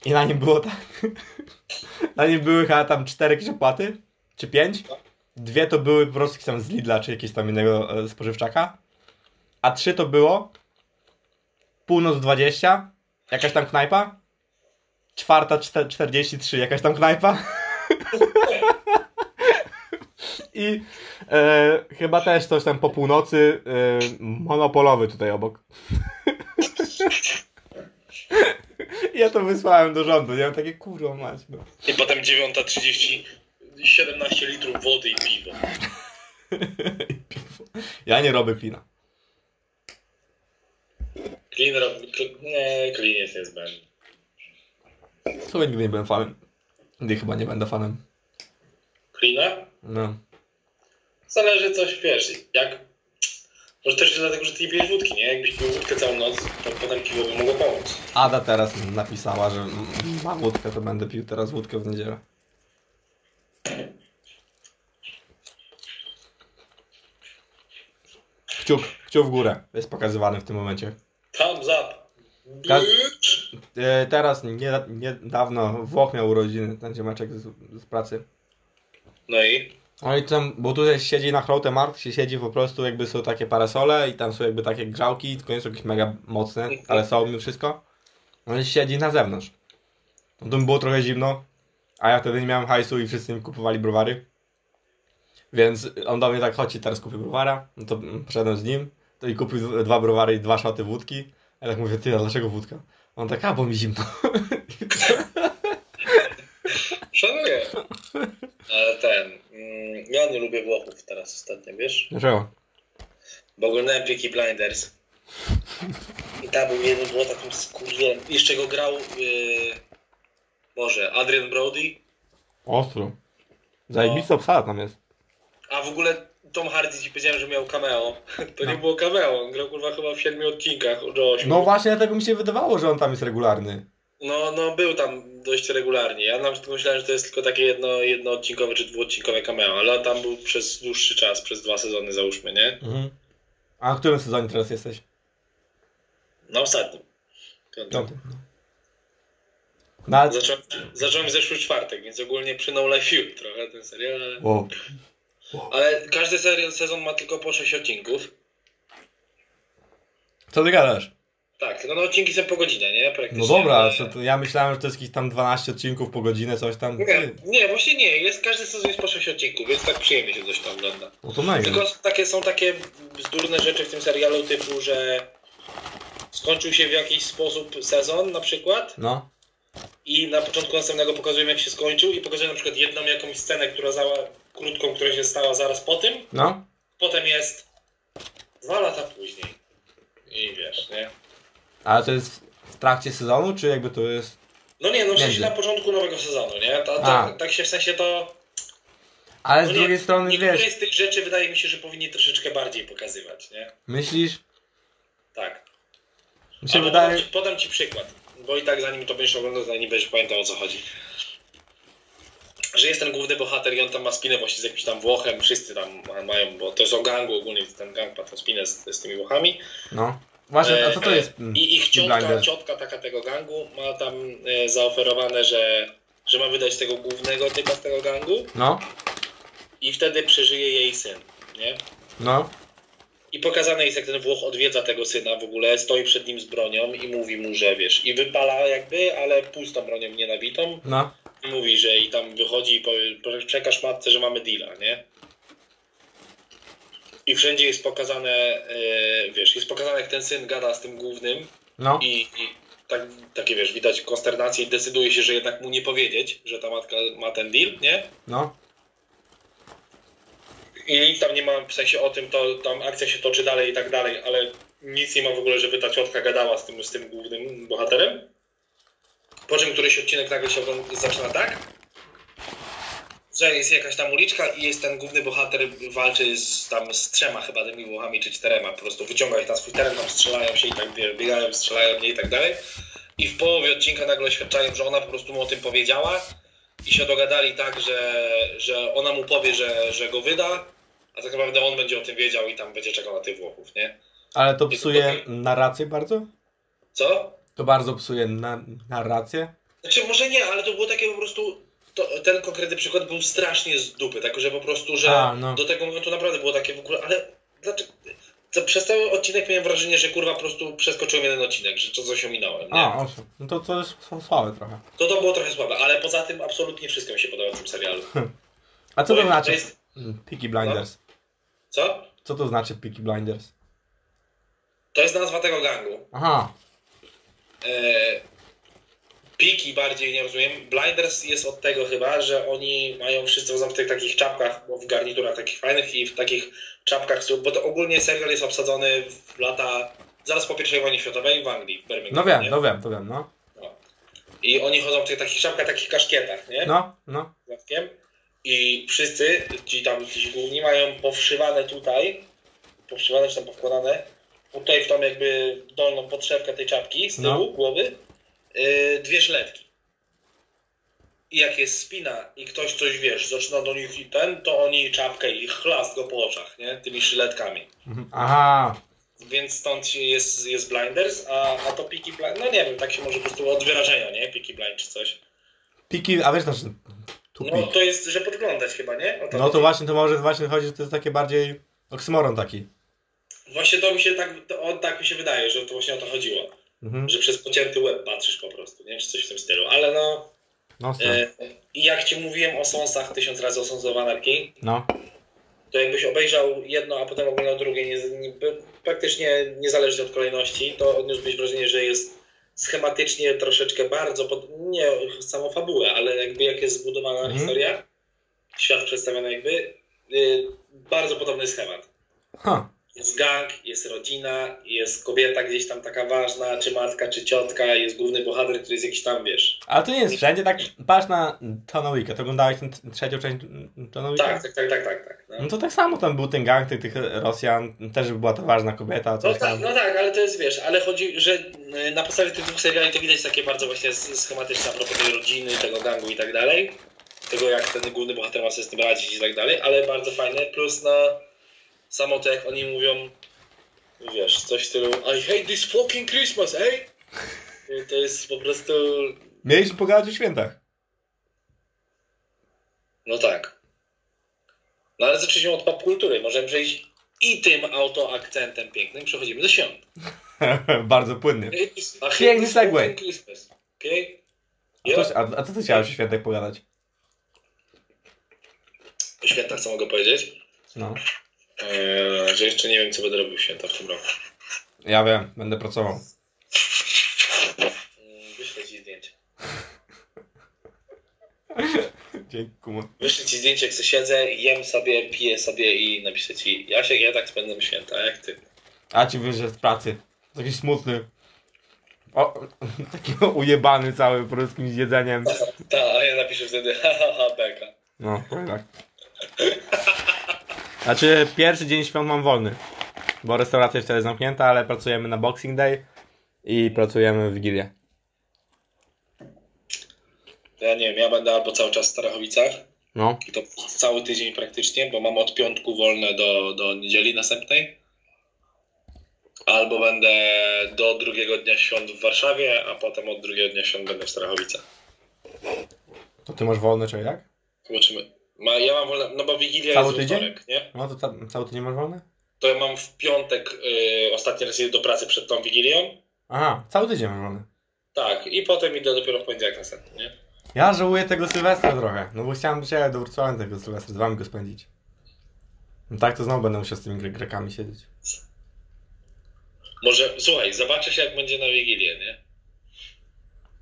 A: I na nim było tak. na nim były chyba tam cztery jakieś opłaty, czy pięć. Dwie to były po prostu tam z Lidla, czy jakiegoś tam innego e, spożywczaka. A trzy to było północ 20, jakaś tam knajpa. Czwarta czte- 43, jakaś tam knajpa. I e, chyba też coś tam po północy e, monopolowy tutaj obok. ja to wysłałem do rządu, nie? Takie kurwa mać, no.
B: I potem 9.30, 17 litrów wody i piwo.
A: I piwo. Ja nie robię klina.
B: Clean robi... Cl- nie, clean jest niezbędny.
A: Chyba nigdy nie byłem fanem. Nigdy chyba nie będę fanem.
B: Cleana?
A: No.
B: Zależy coś, wiesz, jak... Może też dlatego, że ty nie pijesz wódki, nie? Jakbyś pił wódkę całą noc, to potem piwo by mogło pomóc.
A: Ada teraz napisała, że ma wódkę, to będę pił teraz wódkę w niedzielę. Kciuk, kciuk w górę. Jest pokazywany w tym momencie.
B: Thumbs up. Bitch.
A: E, teraz, nie, niedawno, Włoch miał urodziny, ten ziomeczek z, z pracy.
B: No i?
A: No i tam, bo tutaj siedzi na Chrote Markt, się siedzi po prostu, jakby są takie parasole i tam są jakby takie grzałki, tylko nie są jakieś mega mocne, ale są mimo wszystko. No i siedzi na zewnątrz. No to mi było trochę zimno, a ja wtedy nie miałem hajsu i wszyscy mi kupowali browary. Więc on do mnie tak, chodź, teraz kupię browara. No to mm, poszedłem z nim, to i kupił dwa browary i dwa szoty wódki. Ja tak mówię, ty, a dlaczego wódka? On tak, a bo mi zimno.
B: Szanuję. Ale ten... Mm, ja nie lubię Włochów teraz ostatnio, wiesz?
A: Dlaczego?
B: Bo oglądałem Peaky Blinders. I tam był jeden było takim skurwielem. Jeszcze go grał... Yy... Boże, Adrian Brody.
A: Ostro. Zajebista obsada tam jest.
B: A w ogóle Tom Hardy ci powiedziałem, że miał cameo. To
A: No.
B: nie było cameo. On grał kurwa chyba w siedmiu odcinkach do ośmiu.
A: No właśnie, dlatego mi się wydawało, że on tam jest regularny.
B: No, no był tam dość regularnie. Ja nawet myślałem, że to jest tylko takie jedno, jednoodcinkowe czy dwuodcinkowe cameo, ale on tam był przez dłuższy czas, przez dwa sezony załóżmy, nie?
A: Mhm. A w którym sezonie teraz jesteś?
B: Na ostatnim. Piątym.
A: Piątym. No ale...
B: Zacząłem, zacząłem zeszły czwartek, więc ogólnie przy No You trochę ten serial, ale...
A: Wow.
B: Ale każdy serial, sezon ma tylko po 6 odcinków.
A: Co ty gadasz?
B: Tak, no, no odcinki są po godzinę, nie? Praktycznie.
A: No dobra,
B: ale-
A: to, ja myślałem, że to jest jakieś tam 12 odcinków po godzinę, coś tam.
B: Nie, nie, właśnie nie. Jest, każdy sezon jest po 6 odcinków, więc tak przyjemnie się coś tam ogląda.
A: No to najmniej.
B: Tylko takie, są takie bzdurne rzeczy w tym serialu typu, że skończył się w jakiś sposób sezon na przykład
A: No.
B: I na początku następnego pokazują jak się skończył i pokazują na przykład jedną jakąś scenę, która zała, krótką, która się stała zaraz po tym.
A: No.
B: Potem jest dwa lata później. I wiesz, nie?
A: Ale to jest w trakcie sezonu, czy jakby to jest...
B: No nie, no w sensie na początku nowego sezonu, nie? Ta, tak się w sensie to...
A: Ale
B: No
A: z
B: nie,
A: drugiej strony,
B: Niektóre
A: wiesz,
B: z tych rzeczy wydaje mi się, że powinni troszeczkę bardziej pokazywać, nie?
A: myślisz?
B: Tak.
A: Mi się wydaje...
B: podam, ci, podam ci przykład, bo i tak zanim to będziesz oglądał, nie będziesz pamiętał o co chodzi. Że jest ten główny bohater i on tam ma spinę właśnie z jakimś tam Włochem, wszyscy tam mają, bo to jest o gangu ogólnie, ten gang ma tą spinę z, z tymi Włochami.
A: No. Właśnie, a co to
B: E,
A: jest?
B: I ich ciotka, ciotka taka tego gangu ma tam e, zaoferowane, że, że ma wydać tego głównego typa z tego gangu
A: No.
B: i wtedy przeżyje jej syn, nie?
A: No.
B: I pokazane jest, jak ten Włoch odwiedza tego syna w ogóle, stoi przed nim z bronią i mówi mu, że wiesz, i wypala jakby, ale pustą bronią nienabitą.
A: No.
B: I mówi, że i tam wychodzi i powie, przekaż matce, że mamy deala, nie? I wszędzie jest pokazane, e, wiesz, jest pokazane jak ten syn gada z tym głównym
A: No.
B: i, i tak, takie, wiesz, widać konsternację i decyduje się, że jednak mu nie powiedzieć, że ta matka ma ten deal, nie?
A: No.
B: I tam nie ma, w sensie o tym, to tam akcja się toczy dalej i tak dalej, ale nic nie ma w ogóle, żeby ta ciotka gadała z tym, z tym głównym bohaterem. Po czym któryś odcinek nagle się zaczyna tak, że jest jakaś tam uliczka i jest ten główny bohater walczy z, tam z trzema chyba tymi włochami, czy czterema, po prostu wyciąga ich na swój teren, tam strzelają się i tak wiesz, biegają, strzelają mnie i tak dalej. I w połowie odcinka nagle oświadczają, że ona po prostu mu o tym powiedziała i się dogadali tak, że, że ona mu powie, że, że go wyda, a tak naprawdę on będzie o tym wiedział i tam będzie czekał na tych Włochów, nie?
A: Ale to psuje narrację bardzo?
B: Co?
A: To bardzo psuje na, narrację?
B: Znaczy może nie, ale to było takie po prostu. To, ten konkretny przykład był strasznie z dupy, tak, że po prostu, że
A: A, no.
B: do tego momentu naprawdę było takie w ogóle, ale dlaczego? To przez cały odcinek miałem wrażenie, że kurwa po prostu przeskoczyłem jeden odcinek, że to coś ominąłem. Nie?
A: A, owszem. No to, to jest słabe trochę.
B: To to było trochę słabe, ale poza tym absolutnie wszystko mi się podoba w tym serialu.
A: A co
B: Bo
A: to znaczy?
B: To jest,
A: Mm, Peaky Blinders.
B: co?
A: Co to znaczy Peaky Blinders?
B: To jest nazwa tego gangu.
A: Aha.
B: E, Piki bardziej nie rozumiem. Blinders jest od tego chyba, że oni mają wszyscy w tych takich czapkach, bo w garniturach takich fajnych i w takich czapkach, bo to ogólnie serial jest obsadzony w lata zaraz po pierwszej wojnie światowej w Anglii, w Birmingham.
A: No wiem,
B: nie?
A: no wiem, to wiem, no.
B: No. I oni chodzą w tych takich czapkach, takich kaszkietach, nie?
A: No, no.
B: I wszyscy, ci tam ci główni mają powszywane tutaj, powszywane czy tam powkładane, tutaj w tą jakby dolną podszewkę tej czapki z tyłu
A: No.
B: głowy, dwie szletki. I jak jest spina i ktoś coś, wiesz, zaczyna do nich i ten, to oni czapkę i chlast go po oczach, nie? Tymi szyletkami.
A: Mhm. Aha.
B: Więc stąd jest, jest Blinders, a, a to Peaky Blind, no nie wiem, tak się może po prostu od wyrażenia, nie? Peaky Blind czy coś.
A: Peaky, a wiesz znaczy
B: No to jest, że podglądać chyba, nie? O to
A: No
B: chodzi.
A: to właśnie, to może właśnie chodzi, że to jest takie bardziej oksymoron taki.
B: Właśnie to mi się tak, to, tak mi się wydaje, że to właśnie o to chodziło.
A: Mhm.
B: Że przez pocięty łeb patrzysz po prostu, nie? Czy coś w tym stylu. Ale no,
A: No,
B: e, i jak ci mówiłem o sąsach tysiąc razy o Sons of Anarchy,
A: no.
B: to jakbyś obejrzał jedno, a potem oglądał drugie, nie, nie, praktycznie niezależnie od kolejności, to odniósłbyś wrażenie, że jest schematycznie troszeczkę bardzo, pod, nie samą fabułę, ale jakby jak jest zbudowana
A: Mhm.
B: historia, świat przedstawiony jakby, y, bardzo podobny schemat.
A: Ha.
B: Jest gang, jest rodzina, jest kobieta gdzieś tam taka ważna, czy matka, czy ciotka, jest główny bohater, który jest jakiś tam, wiesz.
A: Ale to nie jest wszędzie, tak patrz na Johna Wicka, to oglądałeś tę t- trzecią część Johna Wicka?
B: Tak, tak, tak, tak, tak. tak no.
A: No to tak samo tam był ten gang tych, tych Rosjan, też była to ważna kobieta,
B: No
A: coś
B: tak,
A: tam.
B: no tak, ale to jest, wiesz, ale chodzi, że y, na podstawie tych dwóch seriali to widać takie bardzo właśnie schematyczne a propos tej rodziny, tego gangu i tak dalej. Tego, jak ten główny bohater ma sobie z tym radzić i tak dalej, ale bardzo fajne, plus na samo to, jak oni mówią, wiesz, coś w stylu I hate this fucking Christmas, ej! To jest po prostu,
A: Mieliśmy pogadać o świętach.
B: no tak. No ale zacznijmy od popkultury, możemy przejść i tym autoakcentem pięknym przechodzimy do świąt.
A: Bardzo płynny. Piękny segway. to, a, a co ty chciałeś o świętach pogadać?
B: O świętach co mogę powiedzieć?
A: No.
B: Eee, że jeszcze nie wiem, co będę robił w święta w tym roku.
A: Ja wiem, będę pracował.
B: Mm, Wyślę ci zdjęcie.
A: Dzięki.
B: Wyślę ci zdjęcie, jak sobie siedzę, jem sobie, piję sobie i napiszę ci Jasiek, ja tak spędzam święta, jak ty?
A: A ci wyjdzie z pracy. Taki smutny. O, taki ujebany cały po prostu z jedzeniem.
B: Ta, a ja napiszę wtedy ha ha ha beka.
A: No, tak. Znaczy, pierwszy dzień świąt mam wolny. Bo restauracja jest wtedy zamknięta, ale pracujemy na Boxing Day i pracujemy w Wigilię.
B: Ja nie wiem, ja będę albo cały czas w Starachowicach
A: No.
B: i to cały tydzień praktycznie, bo mam od piątku wolne do, do niedzieli następnej. Albo będę do drugiego dnia świąt w Warszawie, a potem od drugiego dnia świąt będę w Starachowicach.
A: To ty masz wolny, czy jak?
B: Zobaczymy. Ma, ja mam wolne, no bo Wigilia
A: Cały
B: jest
A: tydzień?
B: wtorek, nie?
A: No to ca cały tydzień masz wolny?
B: To ja mam w piątek y, ostatni raz idę do pracy przed tą Wigilią.
A: Aha, cały tydzień masz wolny.
B: Tak, i potem idę dopiero w poniedziałek następny, nie?
A: Ja żałuję tego Sylwestra trochę, no bo chciałem Ciebie do Wrocławia tego Sylwestra z Wami go spędzić. No tak, to znowu będę musiał z tymi Gre- Grekami siedzieć.
B: Może, słuchaj, zobaczysz jak będzie na Wigilię, nie?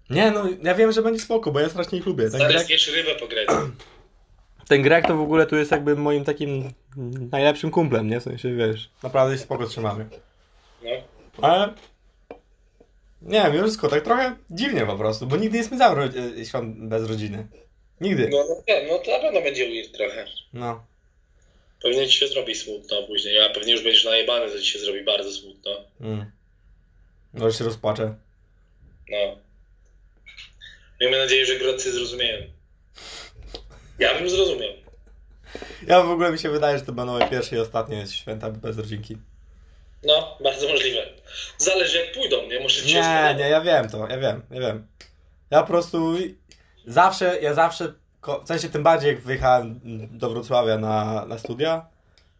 A: Nie, no ja wiem, że będzie spoko, bo ja strasznie ich lubię. Ten
B: Stary,
A: Grek,
B: rybę po grecku.
A: Ten Grek to w ogóle tu jest jakby moim takim najlepszym kumplem, nie? W sensie, wiesz, naprawdę się spoko trzymamy.
B: No.
A: Ale... Nie wiem, wszystko tak trochę dziwnie po prostu, bo nigdy nie spędzałem ro- e, świąt bez rodziny. Nigdy.
B: No, no, nie, no to na pewno będzie weird trochę.
A: No.
B: Pewnie ci się zrobi smutno później, a pewnie już będziesz najebany, to ci się zrobi bardzo smutno.
A: Mm. Może się rozpłaczę.
B: No. Miejmy nadzieję, że grodcy zrozumieją. Ja bym zrozumiał.
A: Ja w ogóle mi się wydaje, że to będą moje pierwsze i ostatnie święta bez rodzinki.
B: No, bardzo możliwe. Zależy jak pójdą, nie? Może ci
A: Nie, nie, ja wiem to, ja wiem, ja wiem. Ja po prostu zawsze, ja zawsze, w sensie tym bardziej jak wyjechałem do Wrocławia na, na studia,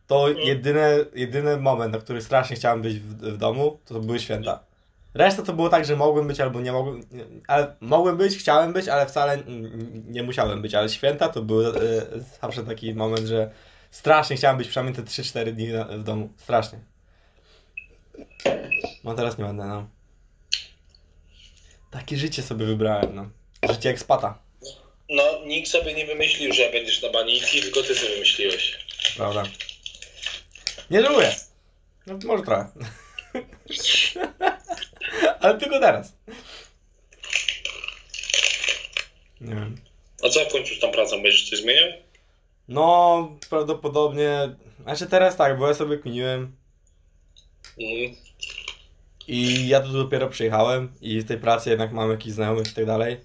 A: to jedyny, jedyny moment, na który strasznie chciałem być w, w domu, to, to były święta. Reszta to było tak, że mogłem być albo nie mogłem, ale mogłem być, chciałem być, ale wcale nie musiałem być, ale święta to był e, zawsze taki moment, że strasznie chciałem być przynajmniej te 3-4 dni na, w domu, strasznie. No teraz nie będę, no. Takie życie sobie wybrałem, no. Życie ekspata,
B: No, nikt sobie nie wymyślił, że będziesz na baniki, tylko ty sobie wymyśliłeś.
A: prawda? Nie żałuję. No może trochę. Ale tylko teraz. Nie wiem.
B: A co kończysz tam pracą? Będziesz coś zmieniał?
A: No, prawdopodobnie... Znaczy teraz tak, bo ja sobie kminiłem
B: Mhm.
A: i ja tu dopiero przyjechałem i w tej pracy jednak mam jakichś znajomych i tak dalej.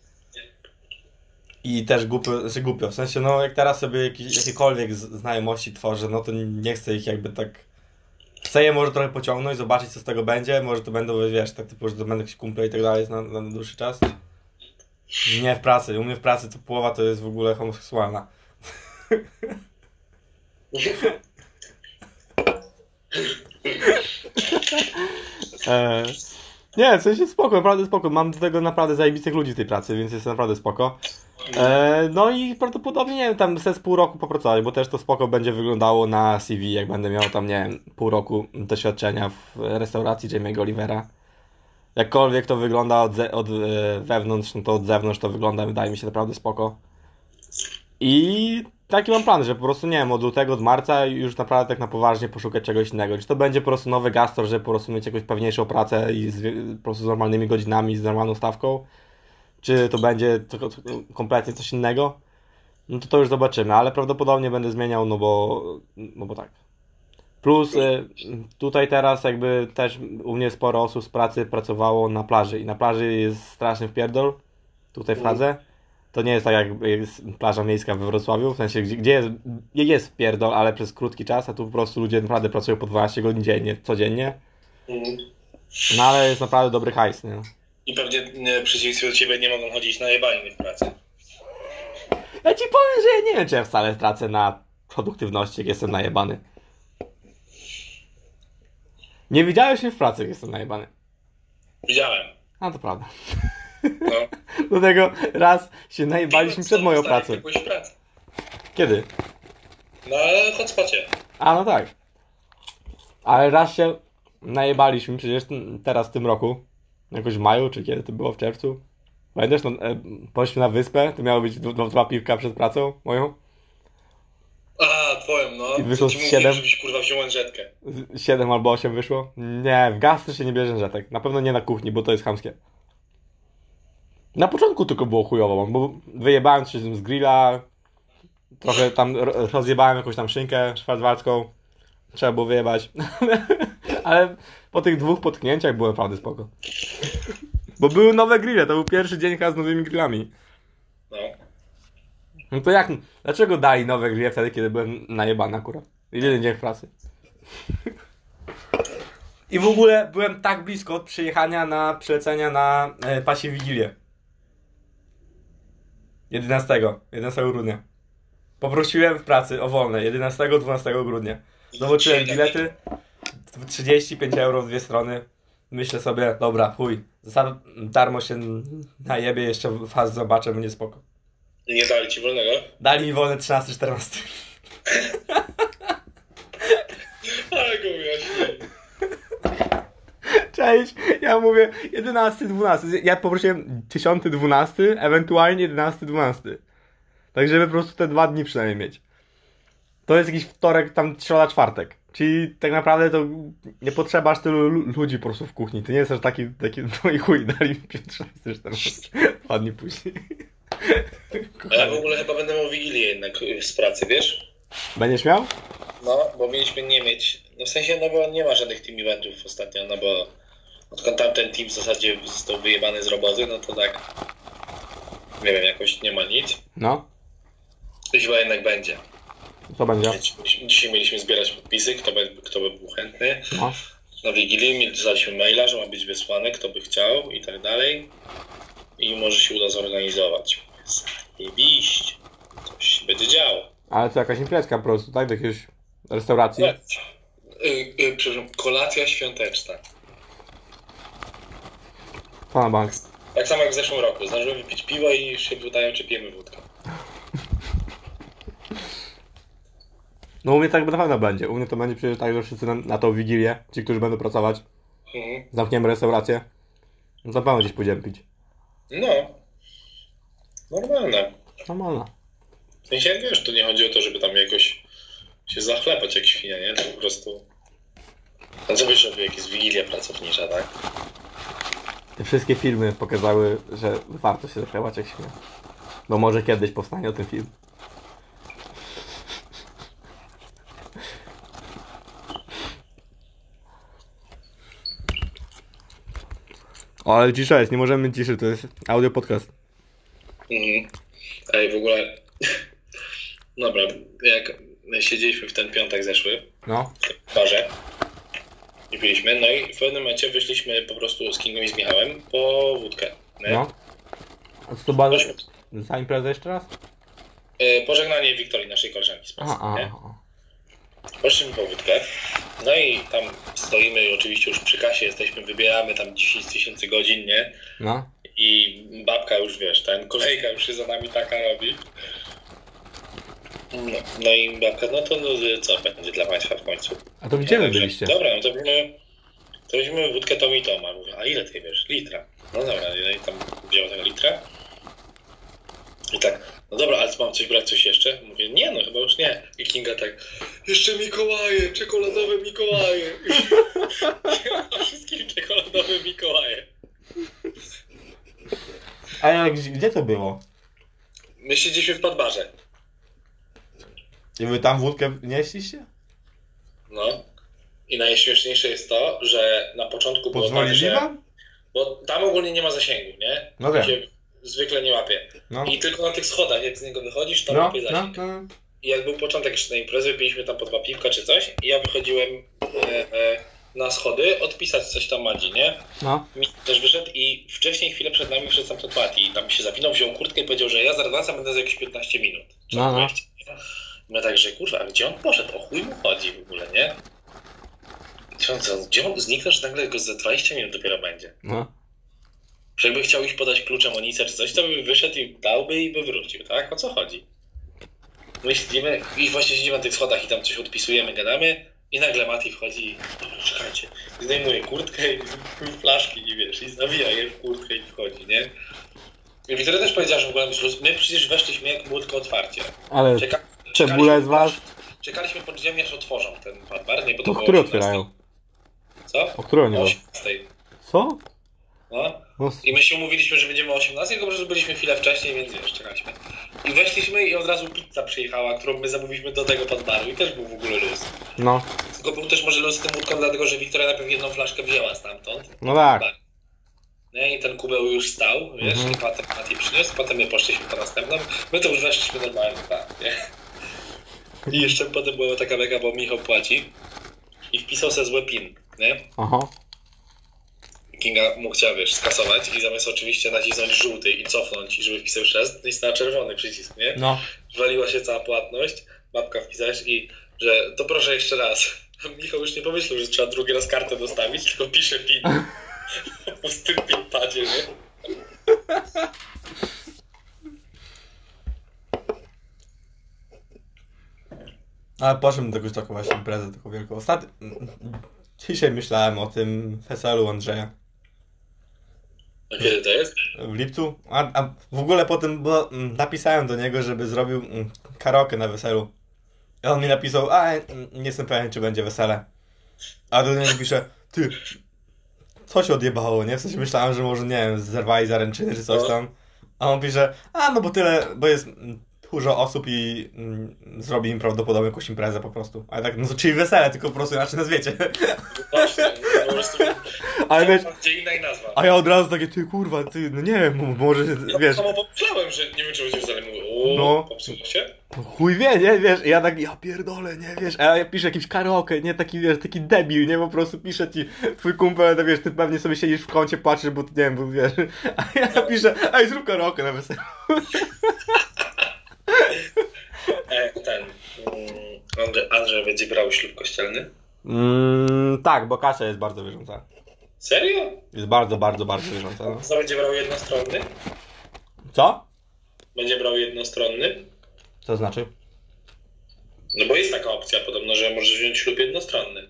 A: I też głupio, znaczy głupio, w sensie no jak teraz sobie jakieś, jakiekolwiek znajomości tworzę, no to nie chcę ich jakby tak... Chcę je może trochę pociągnąć, zobaczyć co z tego będzie, może to będą, wiesz, tak typu, że to będą jakieś kumple i tak dalej na, na dłuższy czas. Nie w pracy, u mnie w pracy to połowa to jest w ogóle homoseksualna. E, nie, w sensie spoko, naprawdę spoko. Mam do tego naprawdę zajebistych ludzi w tej pracy, więc jest naprawdę spoko. E, no i prawdopodobnie, nie wiem, tam przez pół roku popracować, bo też to spoko będzie wyglądało na CV, jak będę miał tam, nie wiem, pół roku doświadczenia w restauracji Jamie'ego Olivera. Jakkolwiek to wygląda od, ze, od e, wewnątrz, no to od zewnątrz to wygląda, wydaje mi się naprawdę spoko. I taki mam plan, że po prostu, nie wiem, od lutego, od marca już naprawdę tak na poważnie poszukać czegoś innego. Czy to będzie po prostu nowy gastor, żeby po prostu mieć jakąś pewniejszą pracę i z, po prostu z normalnymi godzinami, z normalną stawką, czy to będzie to, to, kompletnie coś innego, no to to już zobaczymy, ale prawdopodobnie będę zmieniał, no bo, no bo tak. Plus y, tutaj teraz jakby też u mnie sporo osób z pracy pracowało na plaży i na plaży jest straszny wpierdol, tutaj w Hadze. To nie jest tak jak jest plaża miejska we Wrocławiu, w sensie gdzie, gdzie jest, jest wpierdol, ale przez krótki czas, a tu po prostu ludzie naprawdę pracują po 12 godzin dziennie, codziennie.
B: Mhm.
A: No ale jest naprawdę dobry hajs, nie?
B: I pewnie nie, przeciwieństwie do ciebie nie mogą chodzić na jebanie w pracy.
A: Ja ci powiem, że ja nie wiem, czy ja wcale tracę na produktywności, jak jestem najebany. Nie widziałeś mnie w pracy, jak jestem najebany.
B: Widziałem.
A: A to prawda.
B: No.
A: Do tego raz się najebaliśmy przed moją pracą. Kiedy?
B: Na hotspocie.
A: A no tak. Ale raz się najebaliśmy przecież teraz w tym roku. Jakoś w maju, czy kiedy to było w czerwcu. Pamiętasz, no, e, poszliśmy na wyspę, to miało być dwa, dwa piwka przed pracą moją.
B: A, twoją, no.
A: I wyszło z
B: mówiłem,
A: siedem.
B: żebyś kurwa wziął.
A: Z- Siedem albo osiem wyszło. Nie, w gastro się nie bierze rzetek. Na pewno nie na kuchni, bo to jest chamskie. Na początku tylko było chujowo, bo wyjebałem się z grilla, trochę tam ro- rozjebałem jakąś tam szynkę szwarcwalską. Trzeba było wyjebać. Ale po tych dwóch potknięciach było naprawdę spoko. Bo były nowe grille, to był pierwszy dzień z nowymi grillami.
B: No.
A: No to jak, dlaczego dali nowe grille wtedy, kiedy byłem najebany akurat? Jedyny dzień w pracy. I w ogóle byłem tak blisko od przyjechania na przylecenia na e, pasie Wigilię. 11, 11 grudnia. Poprosiłem w pracy o wolne 11-12 grudnia. Zobaczyłem bilety 35 euro w dwie strony. Myślę sobie, dobra, chuj, za darmo się najebie, jeszcze was zobaczę, będzie spoko.
B: I nie dali ci wolnego?
A: Dali mi wolne 13-14. Cześć, ja mówię 11, 12. Ja poprosiłem 10, 12, ewentualnie 11, 12. Tak, żeby po prostu te dwa dni przynajmniej mieć. To jest jakiś wtorek, tam środa, czwartek. Czyli tak naprawdę to nie potrzeba aż tylu lu- ludzi po prostu w kuchni. Ty nie jesteś taki, taki no i chuj, dali mi 15, 14, dwa dni później.
B: A ja w ogóle chyba będę miał Wigilię jednak z pracy, wiesz?
A: Będziesz miał?
B: No, bo mieliśmy nie mieć, no w sensie, no bo nie ma żadnych team eventów ostatnio, no bo odkąd tamten team w zasadzie został wyjebany z roboty, no to tak, nie wiem, jakoś nie ma nic.
A: No.
B: Chyba jednak będzie.
A: Co będzie?
B: Dzisiaj mieliśmy zbierać podpisy, kto by, kto by był chętny.
A: No.
B: Na Wigilii dostaliśmy maila, że ma być wysłane, kto by chciał i tak dalej. I może się uda zorganizować. Jebiście. Coś się będzie działo.
A: Ale to jakaś imprezka po prostu, tak? Do jakiejś restauracji?
B: Y, y, przepraszam, kolacja świąteczna.
A: Pana bank.
B: Tak samo jak w zeszłym roku. Zdążyłem wypić piwo i się pytają, czy pijemy wódkę.
A: No u mnie tak na pewno będzie. U mnie to będzie przecież tak, że wszyscy na, na tą wigilię, ci, którzy będą pracować,
B: Mhm.
A: zamkniemy restaurację. No to pewno gdzieś pójdziemy pić.
B: No. Normalne.
A: Normalna.
B: W sensie, wiesz, to nie chodzi o to, żeby tam jakoś się zachlepać jak świnia, nie? To po prostu... No co wiesz, jak jest wigilia pracownicza, tak?
A: Te wszystkie filmy pokazały, że warto się zachęłać jak śmie. Bo może kiedyś powstanie o tym film. O, ale cisza jest, nie możemy mieć ciszy, to jest audio podcast.
B: Mhm. Ej, w ogóle... Dobra, jak siedzieliśmy w ten piątek zeszły,
A: No,
B: w barze i piliśmy, no i w pewnym momencie wyszliśmy po prostu z Kingą i z Michałem po wódkę, nie?
A: no. A co była za, impreza jeszcze raz?
B: E, Pożegnanie Wiktorii, naszej koleżanki z pracy,
A: Aha,
B: nie?
A: aha.
B: Poszliśmy po wódkę, no i tam stoimy oczywiście już przy kasie, jesteśmy, wybieramy tam 10 tysięcy godzin, nie?
A: No.
B: I babka już, wiesz, ten kolejka już się za nami taka robi. No, no i babka, no to no, co będzie dla państwa w końcu?
A: A to gdzie wy byliście?
B: Dobra, no to weźmy, to weźmy wódkę Tom i Toma. Mówię, a ile tej wiesz? Litra. No dobra, no i tam wziął tego litra. I tak, no dobra, ale mam coś brać, coś jeszcze? Mówię, nie no, chyba już nie. I Kinga tak, jeszcze Mikołaje, czekoladowe Mikołaje. Wszystkim czekoladowe Mikołaje.
A: A jak, gdzie to było?
B: My siedzieliśmy w podbarze.
A: I wy tam wódkę nieśliście?
B: No. I najśmieszniejsze jest to, że na początku było tak,
A: Pozwolili
B: że...
A: wam?
B: Bo tam ogólnie nie ma zasięgu, nie?
A: No wiem.
B: Się zwykle nie łapie.
A: No.
B: I tylko na tych schodach, jak z niego wychodzisz, tam
A: No,
B: łapie
A: no,
B: zasięg.
A: no.
B: I jak był początek jeszcze na imprezy, piliśmy tam po dwa piwka czy coś i ja wychodziłem e, e, na schody odpisać coś tam Madzi, nie?
A: No.
B: Mi też wyszedł i wcześniej chwilę przed nami wszedł tam Mati i tam się zapinał, wziął kurtkę i powiedział, że ja zaraz wracam, będę za jakieś 15 minut. Czy
A: No, no.
B: 20, nie? My tak, że kurwa, a gdzie on poszedł? O chuj mu chodzi w ogóle, nie? Co, co, gdzie on zniknął, że nagle go za 20 minut dopiero będzie?
A: No.
B: Że jakby chciał iść podać klucze Monice czy coś, to by wyszedł i dałby i by wrócił, tak? O co chodzi? My siedzimy i właśnie siedzimy na tych schodach i tam coś odpisujemy, gadamy i nagle Mati wchodzi i czekajcie, zdejmuje kurtkę i flaszki i wiesz, i zawija je w kurtkę i wchodzi, nie? I Wiktoria też powiedziała, że w ogóle my przecież weszliśmy jak było tylko otwarcie.
A: Ale
B: Czeka,
A: cebulę z was?
B: Czekaliśmy pod drzwiami aż otworzą ten bar, nie? Bo to
A: To które
B: 18.
A: otwierają?
B: Co?
A: O której nie
B: O
A: było?
B: 18.
A: Co?
B: No.
A: No,
B: I my się umówiliśmy, że będziemy o 18, tylko prostu byliśmy chwilę wcześniej, więc wiesz, czekaliśmy. I weszliśmy i od razu pizza przyjechała, którą my zamówiliśmy do tego podbaru i też był w ogóle luz.
A: no,
B: Tylko był też może luz z tym łódką, dlatego że Wiktoria najpierw jedną flaszkę wzięła stamtąd.
A: no tak.
B: Nie? I ten kubeł już stał, wiesz,
A: Mhm.
B: i potem Mati przyniósł, potem my poszliśmy po następną. My to już weszliśmy normalnie, tak, nie? I jeszcze potem była taka beka, bo Michał płaci i wpisał sobie złe PIN, nie?
A: Aha.
B: Kinga mu chciała, wiesz, skasować i zamiast oczywiście nacisnąć żółty i cofnąć, i żeby wpisał raz, nacisnęła czerwony przycisk, nie?
A: No.
B: Waliła się cała płatność, babka wpisałeś i że to proszę jeszcze raz. Michał już nie pomyślał, że trzeba drugi raz kartę dostawić, tylko pisze PIN. Po pustym pinpadzie, nie?
A: Ale poszedłem do jakąś taką właśnie imprezę, taką wielką. Ostatnio... Dzisiaj myślałem o tym weselu Andrzeja.
B: A kiedy to jest?
A: W lipcu? A, a w ogóle potem, bo mm, napisałem do niego, żeby zrobił mm, karaoke na weselu. I on mi napisał, a nie jestem pewien, czy będzie wesele. A do niego pisze, ty, co się odjebało, nie? W sensie myślałem, że może, nie wiem, zerwali zaręczyny czy coś
B: No.
A: tam. A on pisze, a no bo tyle, bo jest mm, dużo osób i mm, zrobi im prawdopodobnie jakąś imprezę po prostu. Ale tak, no czyli wesele, tylko po prostu inaczej nazwiecie.
B: Właśnie, no, po prostu.
A: Ale wiesz,
B: Gdzie inna i nazwa.
A: a ja od razu takie, ty kurwa, ty, no nie wiem, może,
B: Ja
A: wiesz,
B: samo pomyślałem, że nie wiem, czy będzie mówił. O,
A: No.
B: popsuło się?
A: No Chuj wie, nie, wiesz, ja tak, ja pierdolę, nie, wiesz, a ja piszę jakiś karaoke, nie, taki, wiesz, taki debil, nie, po prostu pisze ci, twój kumpel, to wiesz, ty pewnie sobie siedzisz w kącie, patrzysz, bo, nie wiem, bo wiesz, a ja piszę, ej, zrób karaoke na weselu.
B: E, ten. mm, Andrzej, Andrzej będzie brał ślub kościelny?
A: Mm, tak, bo Kasia jest bardzo wierząca.
B: Serio?
A: Jest bardzo, bardzo, bardzo wierząca, no.
B: Co będzie brał jednostronny?
A: Co?
B: Będzie brał jednostronny?
A: Co znaczy?
B: No bo jest taka opcja podobno, że możesz wziąć ślub jednostronny.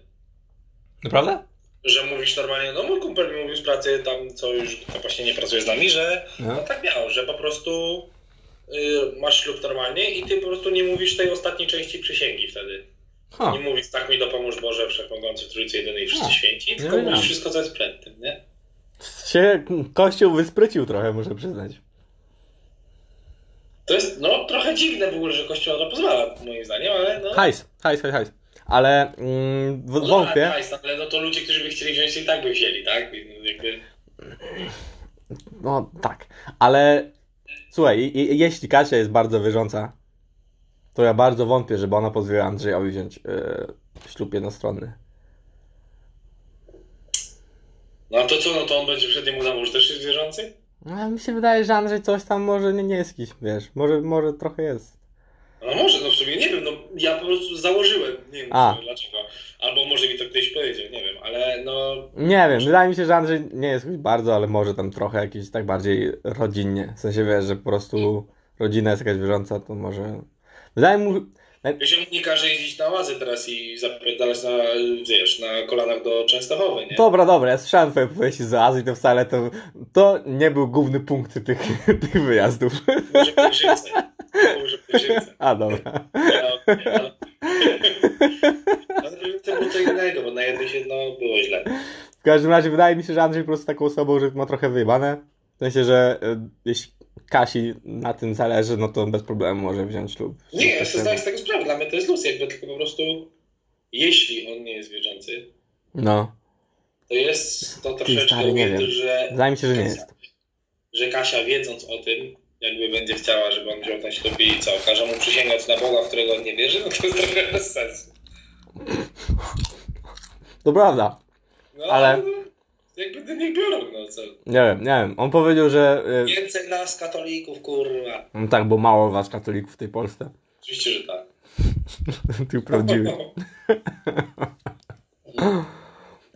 A: Naprawdę?
B: Że mówisz normalnie, no mój kumpel mi mówił z pracy tam, co już tam właśnie nie pracuje z nami, że
A: No.
B: no tak miał, że po prostu masz ślub normalnie i ty po prostu nie mówisz tej ostatniej części przysięgi wtedy.
A: Ha,
B: Nie mówisz tak mi dopomóż Boże, Wszechmogący Trójcy Jedynej i Wszyscy
A: No.
B: Święci, tylko mówisz wszystko, co jest przed tym, nie?
A: się kościół wysprycił trochę, muszę przyznać.
B: To jest, no, trochę dziwne w ogóle, że Kościół to pozwala, moim zdaniem, ale no...
A: Hajs, hajs, hajs, hajs. Ale mm, w-
B: no,
A: wątpię.
B: ale, ale no to ludzie, którzy by chcieli wziąć, to i tak by wzięli, tak? Jakby...
A: No tak, ale słuchaj, jeśli Kasia jest bardzo wierząca, to ja bardzo wątpię, żeby ona pozwoliła Andrzejowi wziąć e, ślub jednostronny.
B: No a to co, no to on będzie przed nim udawał, że też jest wierzący?
A: No, mi się wydaje, że Andrzej coś tam może nie, nie jest jakiś, wiesz, może, może trochę jest.
B: No może, no w sumie nie wiem, no ja po prostu założyłem, nie wiem
A: A.
B: dlaczego. Albo może mi to ktoś powiedział, nie wiem, ale no...
A: Nie wiem, wydaje mi się, że Andrzej nie jest bardzo, ale może tam trochę jakiś tak bardziej rodzinnie. W sensie wiesz, że po prostu rodzina jest jakaś wierząca, to może. Wydaje mu.
B: Ziom nie każe jeździć na łazy teraz i zapierdalać na, wiesz, na kolanach do Częstochowy, nie?
A: Dobra, dobra, ja słyszałem twoje opowieści z Azji, to wcale to. To nie był główny punkt tych, tych wyjazdów.
B: Może pielgrzymce. Może.
A: A dobra.
B: Ja, okej, ale... To było co innego, bo na jednej się, no, było źle.
A: W każdym razie wydaje mi się, że Andrzej po prostu taką osobą, że ma trochę wyjebane. W sensie, że e, jeśli Kasi na tym zależy, no to bez problemu może wziąć ślub.
B: Nie, ja sobie zdaję z tego sprawę, dla mnie to jest luz, jakby tylko po prostu, jeśli on nie jest wierzący,
A: No.
B: to jest to troszeczkę
A: stary, nie wiem.
B: że...
A: Wydaje mi się, że nie jest.
B: Że Kasia wiedząc o tym, jakby będzie chciała, żeby on wziął ten ślub i co, każe mu przysięgać na Boga, w którego on nie wierzy, no to jest trochę bez sensu.
A: To prawda.
B: No,
A: Ale-
B: no, jakby nie biorą, no co.
A: Nie wiem, nie wiem. On powiedział, że. e,
B: Więcej nas katolików, kurwa.
A: No tak, bo mało was katolików w tej Polsce.
B: Oczywiście, że tak.
A: Tych prawdziwych.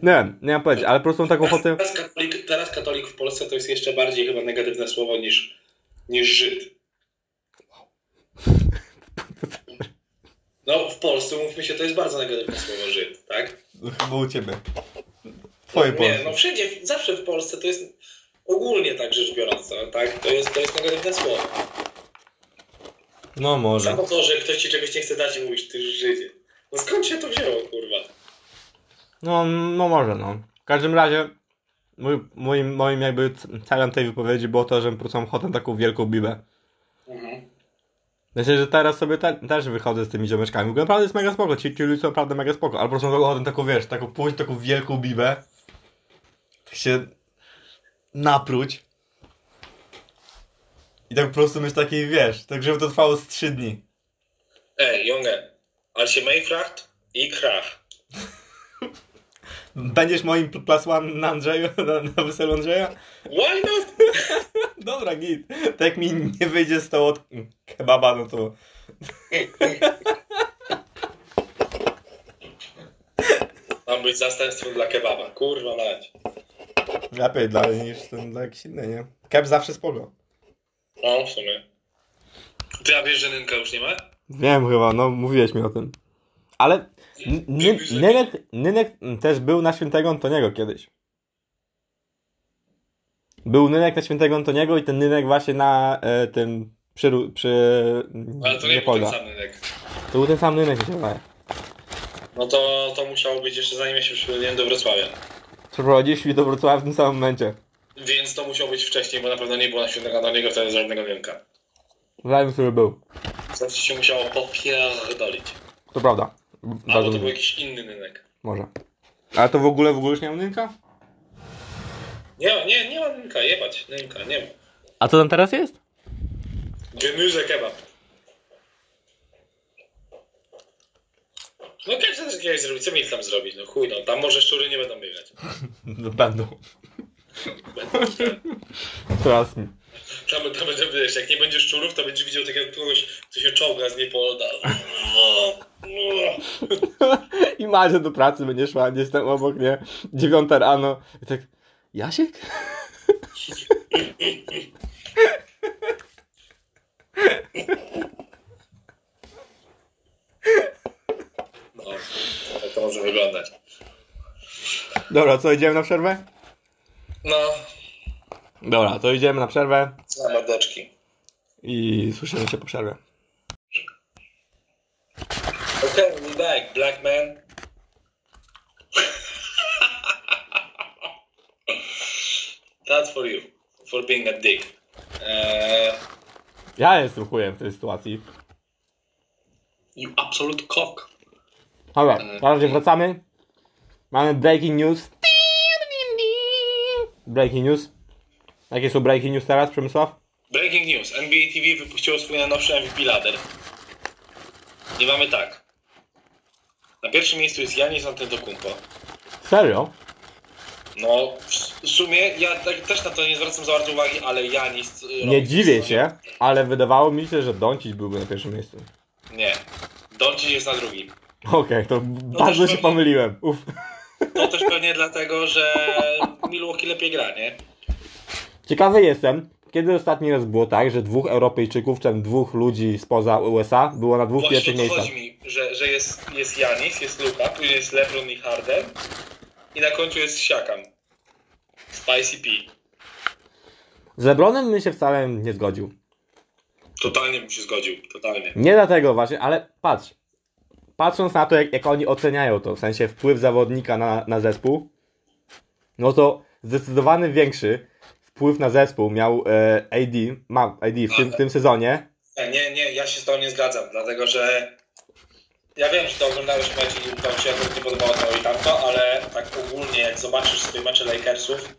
A: Nie wiem, nie mam powiedzieć, ale po prostu mam taką ochotę.
B: Teraz katolik, teraz katolik w Polsce to jest jeszcze bardziej chyba negatywne słowo niż, niż Żyd. No, w Polsce, mówmy się, to jest bardzo negatywne słowo Żyd, tak?
A: Chyba u ciebie. Twoje
B: Nie, no wszędzie, zawsze w Polsce to jest ogólnie tak rzecz biorąc, tak? To jest, to jest negatywne słowo.
A: No może.
B: Samo to, że ktoś ci czegoś nie chce dać i mówisz, ty Żydzie. No skąd się to wzięło, kurwa?
A: No, no może, no. W każdym razie, mój, moim, moim jakby celem tej wypowiedzi było to, że mam ochotę taką wielką bibę.
B: Mhm.
A: Myślę, że teraz sobie te, też wychodzę z tymi ziomeczkami. W ogóle naprawdę jest mega spoko, ci, ci ludzie są naprawdę mega spoko, prostu mam ochotę taką, wiesz, taką pójść, taką wielką bibę. Się napróć. I tak po prostu mieć taki, wiesz, tak żeby to trwało z trzy dni.
B: Ej, Junge, als je meevraagt, ik graag.
A: Będziesz moim plus one na Andrzeju, na, na weselu Andrzeja?
B: Why not?
A: Dobra, git. Tak jak mi nie wyjdzie z od kebaba, no to...
B: Mam być zastępstwem dla kebaba. Kurwa mać.
A: Lepiej dla niż ten dla jakiś inny, nie? Keb zawsze spoko.
B: No, w sumie. Ty, a wiesz, że Nynka już nie ma?
A: Wiem chyba, no mówiłeś mi o tym. Ale n- Nynek, Nynek też był na świętego Antoniego kiedyś. Był Nynek na świętego Antoniego i ten Nynek właśnie na e, tym przy, przy
B: Ale to nie był ten sam rynek.
A: To był ten sam Nynek, mi się wydaje.
B: No to, to musiało być jeszcze zanim ja się przyprowadziłem do Wrocławia.
A: Przeprowadziliśmy do Wrocławia w tym samym momencie.
B: Więc to musiało być wcześniej, bo na pewno nie było na świętego Antoniego wtedy żadnego rynka.
A: Zanim, który był.
B: Znaczy się musiało popierdolić.
A: To prawda.
B: Albo to był jakiś inny rynek.
A: Może. Ale to w ogóle, w ogóle już nie ma Nynka?
B: Nie, nie, nie ma rynka, jebać, rynka, nie ma.
A: A co tam teraz jest?
B: Gemüse kebab. No każdy też kiedyś zrobić, co mi tam zrobić? No chuj, no tam może szczury nie będą biegać.
A: No będą.
B: Będą,
A: Teraz nie.
B: tam, tam będzie, wiesz, jak nie będzie szczurów, to będziesz widział takiego kogoś, co się czołga z niepoda.
A: I Macie do pracy będzie szła gdzieś tam obok, nie? Dziewiąta rano. I tak, Jasiek?
B: No, tak to może wyglądać.
A: Dobra, co, idziemy na przerwę?
B: No,
A: Dobra, to idziemy na przerwę
B: na mordeczki.
A: i słyszymy się po przerwie.
B: Okay, we back, black man. That's for you, for being a dick. Eee,
A: Ja jestem chujem w tej sytuacji.
B: you absolute cock.
A: Dobra, na razie wracamy. Mamy breaking news. Breaking news. Jakie są breaking news teraz, Przemysław?
B: Breaking news. NBA TV wypuściło swój najnowszy MVP ladder. I mamy tak. Na pierwszym miejscu jest Janis Antetokounmpo.
A: Serio?
B: No, w- sumie ja tak, też na to nie zwracam za bardzo uwagi, ale Janis... y,
A: Nie dziwię się, ale wydawało mi się, że Doncic byłby na pierwszym miejscu.
B: Nie. Doncic jest na drugim.
A: Okej, to bardzo
B: też
A: się
B: pewnie-
A: pomyliłem. Uf.
B: To też pewnie dlatego, że Milwaukee lepiej gra, nie?
A: Ciekawy jestem, kiedy ostatni raz było tak, że dwóch Europejczyków, czy dwóch ludzi spoza USA było na dwóch
B: Właśnie
A: pierwszych
B: to
A: miejscach.
B: chodzi mi, że, że jest, jest Janis, jest Luka, później jest LeBron i Harden i na końcu jest Siakam. Spicy P.
A: Z Lebronem bym się wcale nie zgodził.
B: Totalnie bym się zgodził, totalnie.
A: Nie dlatego właśnie, ale patrz. Patrząc na to, jak, jak oni oceniają to, w sensie wpływ zawodnika na, na zespół, no to zdecydowany większy wpływ na zespół miał e, AD, ma AD w tym, w tym sezonie.
B: Nie, nie, ja się z tobą nie zgadzam, dlatego że ja wiem, że to oglądałeś mecz i tam się nie podobało to i tamto, ale tak ogólnie jak zobaczysz sobie mecze Lakersów,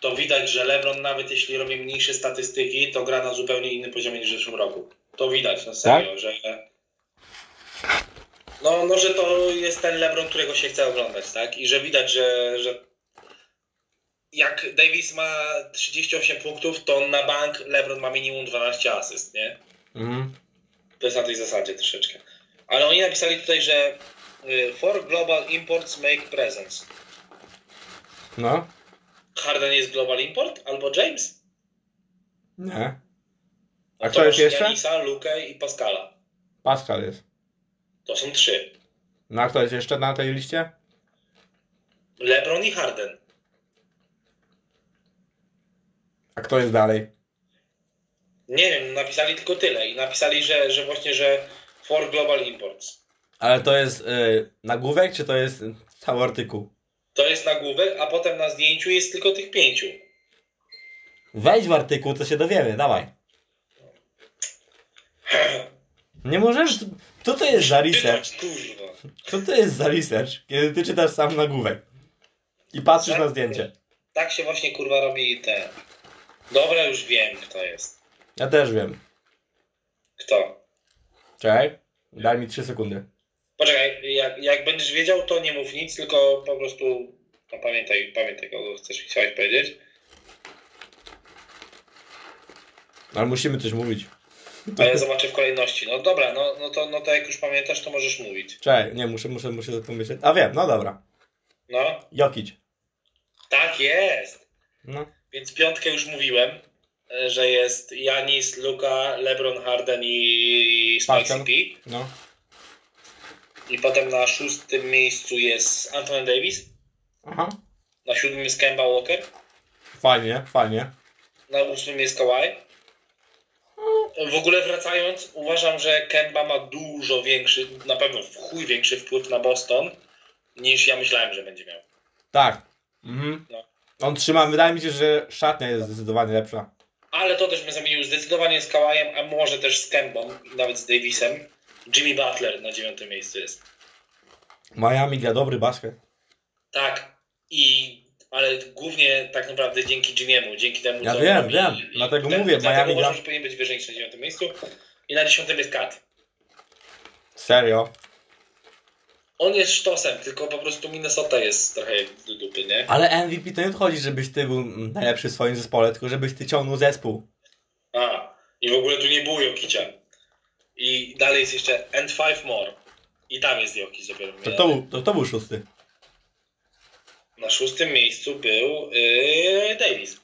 B: to widać, że LeBron nawet jeśli robi mniejsze statystyki, to gra na zupełnie innym poziomie niż w zeszłym roku. To widać, na serio, że no, no, że to jest ten LeBron, którego się chce oglądać, tak? I że widać, że, że jak Davis ma 38 punktów, to na bank LeBron ma minimum 12 asyst, nie?
A: Mhm.
B: To jest na tej zasadzie troszeczkę. Ale oni napisali tutaj, że y, for global imports make presence.
A: No.
B: Harden jest global import albo James?
A: Nie.
B: No
A: A
B: to
A: kto jest jeszcze?
B: Janisa, Lukę i Pascala.
A: Pascal jest.
B: To są trzy.
A: No a kto jest jeszcze na tej liście?
B: LeBron i Harden.
A: A kto jest dalej?
B: Nie wiem, napisali tylko tyle. I napisali, że, że właśnie, że for global imports.
A: Ale to jest y, nagłówek, czy to jest cały artykuł?
B: To jest nagłówek, a potem na zdjęciu jest tylko tych pięciu.
A: Wejdź w artykuł, to się dowiemy, dawaj. Nie możesz. Co to jest za research? Co to jest za research, kiedy ty czytasz sam nagłówek i patrzysz na zdjęcie?
B: Tak się właśnie kurwa robi ten. Dobra, już wiem kto jest.
A: Ja też wiem.
B: Kto?
A: Czekaj, daj mi 3 sekundy.
B: Poczekaj, jak, jak będziesz wiedział, to nie mów nic, tylko po prostu no, pamiętaj, pamiętaj kogo chcesz chciałeś powiedzieć.
A: Ale musimy coś mówić.
B: A ja zobaczę w kolejności. No dobra, no, no, to, no to jak już pamiętasz, to możesz mówić.
A: Czekaj, nie, muszę, muszę, muszę to pomyśleć. A wiem, no dobra.
B: No,
A: Jokić.
B: tak jest.
A: No.
B: Więc piątkę już mówiłem, e, że jest Janis, Luka, LeBron, Harden i Spicy. P.
A: No.
B: I potem na szóstym miejscu jest Anthony Davis.
A: Aha.
B: Na siódmym jest Kemba Walker.
A: Fajnie, fajnie.
B: Na ósmym jest Kawhi. W ogóle wracając, uważam, że Kemba ma dużo większy, na pewno w chuj większy wpływ na Boston, niż ja myślałem, że będzie miał.
A: Tak. Mhm.
B: No.
A: On trzyma, wydaje mi się, że szatnia jest zdecydowanie lepsza.
B: Ale to też bym zamienił zdecydowanie z Kawajem, a może też z Kembą, nawet z Davisem. Jimmy Butler na dziewiątym miejscu jest.
A: Miami gra dobry basket.
B: Tak, i ale głównie tak naprawdę dzięki Jimmy'emu, dzięki temu,
A: Ja
B: co
A: wiem,
B: robi.
A: wiem.
B: I-
A: Dlatego
B: i-
A: mówię,
B: dlatego
A: Miami
B: uważam,
A: gra-
B: że powinien być wyżej niż na dziewiątym miejscu. I na dziesiątym jest Kat.
A: Serio.
B: On jest sztosem, tylko po prostu Minnesota jest trochę do dupy, nie?
A: Ale MVP to nie odchodzi, żebyś ty był najlepszy w swoim zespole, tylko żebyś ty ciągnął zespół.
B: A, i w ogóle tu nie było Jokicia. I dalej jest jeszcze and five more. I tam jest Jokic dopiero.
A: To, to, to, to był szósty.
B: Na szóstym miejscu był yy, Davis.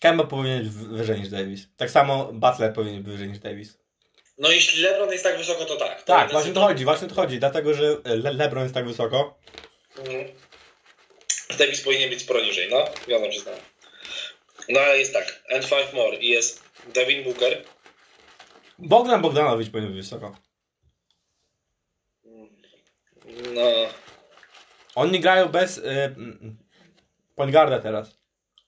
A: Kemba powinien być wyżej niż Davis. Tak samo Butler powinien być wyżej niż Davis.
B: No jeśli LeBron jest tak wysoko, to tak. To
A: Tak, właśnie to chodzi, właśnie to chodzi. Dlatego, że Le LeBron jest tak wysoko.
B: Mhm. Davis powinien być sporo niżej, no. Z nami. No ale jest tak, and five more i jest Devin Booker,
A: Bogdan Bogdanowicz powinien być wysoko.
B: no
A: Oni grają bez y, mm, point guarda teraz.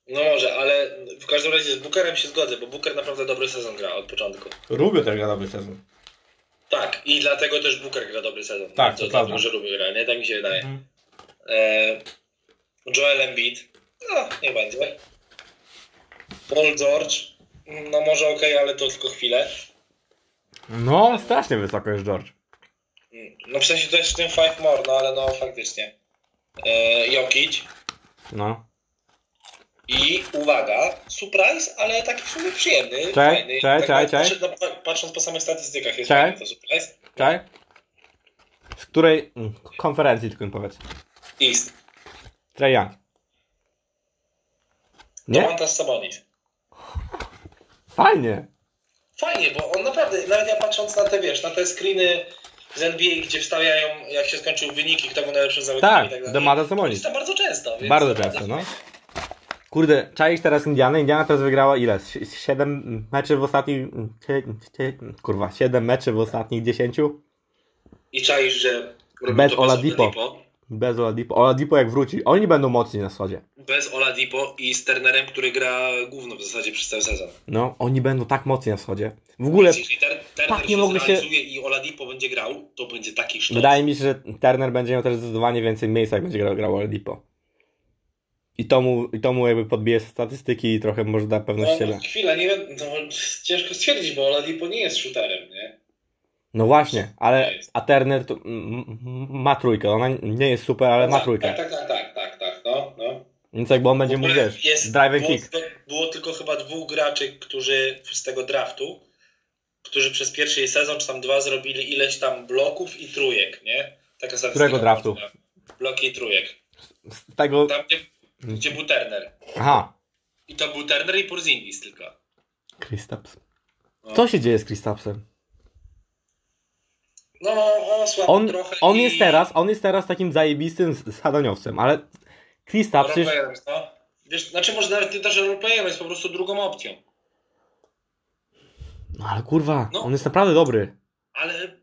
B: No może, ale w każdym razie z Bookerem się zgodzę, bo Booker naprawdę dobry sezon gra od początku.
A: Rubio też gra dobry sezon.
B: Tak, i dlatego też Booker gra dobry sezon.
A: Tak, to
B: to
A: prawda.
B: dlatego, że lubię gra, nie? Tak mi się wydaje.
A: Mhm.
B: E, Joel Embiid, no nie będzie. Paul George, no może okej, ale to tylko chwilę.
A: No, strasznie wysoko jest George.
B: No w sensie to jest w tym five more, no ale no faktycznie. E, Jokic
A: No.
B: i uwaga, surprise, ale taki w sumie przyjemny,
A: Cześć,
B: fajny.
A: cześć,
B: tak,
A: cześć.
B: no, pa- patrząc po samych statystykach jest fajny to surprise.
A: Czekaj. Z której mm, konferencji tylko mi powiedz?
B: East.
A: Trae Young. Nie?
B: Domantas Sabonis.
A: Fajnie.
B: Fajnie, bo on naprawdę, nawet ja patrząc na te, wiesz, na te screeny z NBA, gdzie wstawiają, jak się skończył wyniki, kto był najlepszym zawodnikiem
A: Tak,
B: i tak dalej. To
A: Sabonis.
B: jest tam bardzo często. Więc
A: Bardzo często, no. Kurde, czaisz teraz Indianę? Indiana teraz wygrała ile? Si- Siedem meczy w ostatnich... Kurwa, siedem meczy w ostatnich dziesięciu?
B: I czaisz, że
A: Bez
B: to
A: Oladipo.
B: Oladipo.
A: Bez Oladipo. Oladipo jak wróci. Oni będą mocni na schodzie.
B: Bez Oladipo i z Turnerem, który gra gówno w zasadzie przez cały sezon.
A: No, oni będą tak mocni na wschodzie. W ogóle
B: Jeśli Ter- Turner
A: tak nie
B: się
A: mogli się-
B: i Oladipo będzie grał, to będzie taki sztos.
A: wydaje mi się, że Turner będzie miał też zdecydowanie więcej miejsca, jak będzie grał, grał Oladipo. I to, mu, I to mu jakby podbije statystyki i trochę może da pewność
B: No,
A: siebie.
B: chwila, nie wiem, no, ciężko stwierdzić, bo Oladipo nie jest shooterem, nie?
A: No właśnie, ale
B: jest.
A: a Turner to, mm, ma trójkę. Ona nie jest super, ale ma
B: tak,
A: trójkę.
B: Tak, tak, tak, tak, tak, tak, no, no.
A: Więc jakby on będzie mógł, wiesz,
B: jest-
A: drive and
B: było,
A: kick.
B: Było tylko chyba dwóch graczy, którzy z tego draftu, którzy przez pierwszy sezon czy tam dwa zrobili ileś tam bloków i trójek, nie? Taka
A: Którego draftu?
B: Bloki i trójek.
A: Z tego...
B: Tam, gdzie, gdzie był Turner.
A: Aha.
B: I to był Turner i Porzingis tylko.
A: Kristaps.
B: No.
A: Co się dzieje z Kristapsem?
B: No, słabo
A: On,
B: trochę
A: on
B: i...
A: jest teraz, on jest teraz takim zajebistym zadaniowcem, ale Kristaps przecież...
B: No. Wiesz, znaczy może nawet nie to, że roleplayerem jest po prostu drugą opcją.
A: No ale kurwa,
B: No.
A: on jest naprawdę dobry.
B: Ale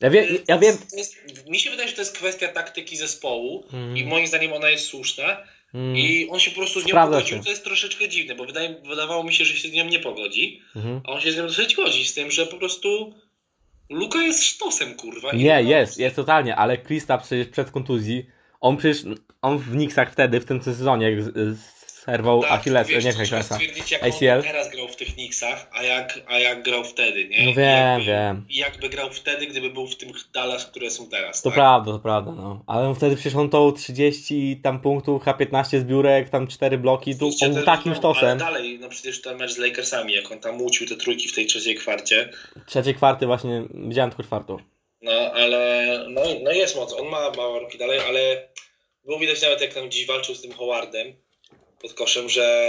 A: Ja wiem, ja wiem...
B: Jest, mi się wydaje, że to jest kwestia taktyki zespołu
A: Mm.
B: i moim zdaniem ona jest słuszna
A: Mm,
B: i on się po prostu z nią
A: Sprawdza
B: pogodził,
A: się.
B: to jest troszeczkę dziwne, bo wydaje, wydawało mi się, że się z nią nie pogodzi,
A: mhm.
B: a on się z nią dosyć godzi, z tym, że po prostu Luka jest sztosem, kurwa.
A: Nie, jest, jest totalnie, ale Kristaps przecież przed kontuzji, on przecież, on w Knicksach wtedy, w tym sezonie, jak z- z- zerwał
B: Tak,
A: Achilles,
B: wiesz,
A: nie Achillesa. ACL.
B: on teraz grał w tych Knicksach, a jak, a jak grał wtedy, nie?
A: No wiem,
B: jakby,
A: wiem.
B: I jakby grał wtedy, gdyby był w tym Dallas, które są teraz,
A: To
B: tak?
A: prawda, to prawda, no. Ale wtedy przecież on to 30 tam punktów, H15 zbiórek, tam 4 bloki, tu on takim
B: no,
A: sztosem.
B: Ale dalej, no przecież ten mecz z Lakersami, jak on tam łucił te trójki w tej trzeciej kwarcie,
A: Trzecie kwarty właśnie, widziałem tylko czwartą.
B: no ale no, no jest moc, on ma małe ruki dalej, ale było widać nawet jak tam dziś walczył z tym Howardem pod koszem, że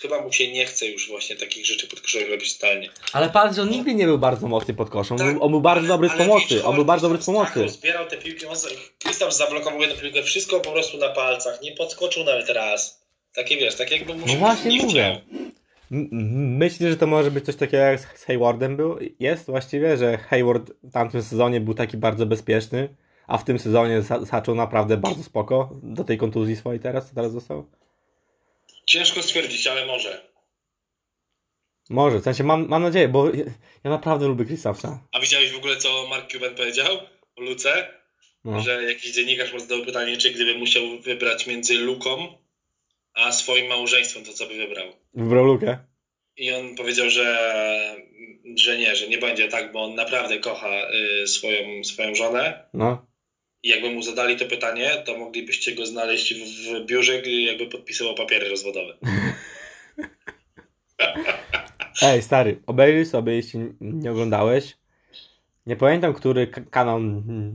B: chyba mu się nie chce już właśnie takich rzeczy pod koszulek robić totalnie.
A: Ale patrz, on nigdy nie był bardzo mocny pod koszą. On,
B: Tak,
A: był, on był bardzo dobry z pomocy. On był bardzo dobry z
B: Kristaps
A: pomocy.
B: taką Zbierał te piłki, on zablokował jedną piłkę, wszystko po prostu na palcach, nie podskoczył nawet raz. Takie wiesz, tak jakby mu
A: No
B: się
A: właśnie
B: nie
A: mówię.
B: chciał.
A: M- m- Myślisz, że to może być coś takiego jak z Haywardem był? Jest właściwie, że Hayward w tamtym sezonie był taki bardzo bezpieczny, a w tym sezonie za- zaczął naprawdę bardzo spoko do tej kontuzji swojej teraz, co teraz został?
B: Ciężko stwierdzić, ale może.
A: Może, w sensie mam, mam nadzieję, bo ja, naprawdę lubię Kristapsa.
B: A widziałeś w ogóle, co Mark Cuban powiedział o Luce?
A: No.
B: Że jakiś dziennikarz mu zadał pytanie, czy gdyby musiał wybrać między Luką a swoim małżeństwem, to co by wybrał.
A: Wybrał lukę.
B: I on powiedział, że, że nie, że nie będzie tak, bo on naprawdę kocha y, swoją, swoją żonę.
A: No.
B: I jakby mu zadali to pytanie, to moglibyście go znaleźć w, biurze, gdy jakby podpisywał papiery rozwodowe.
A: Ej, stary, obejrzyj sobie, jeśli nie oglądałeś. Nie pamiętam, który kanał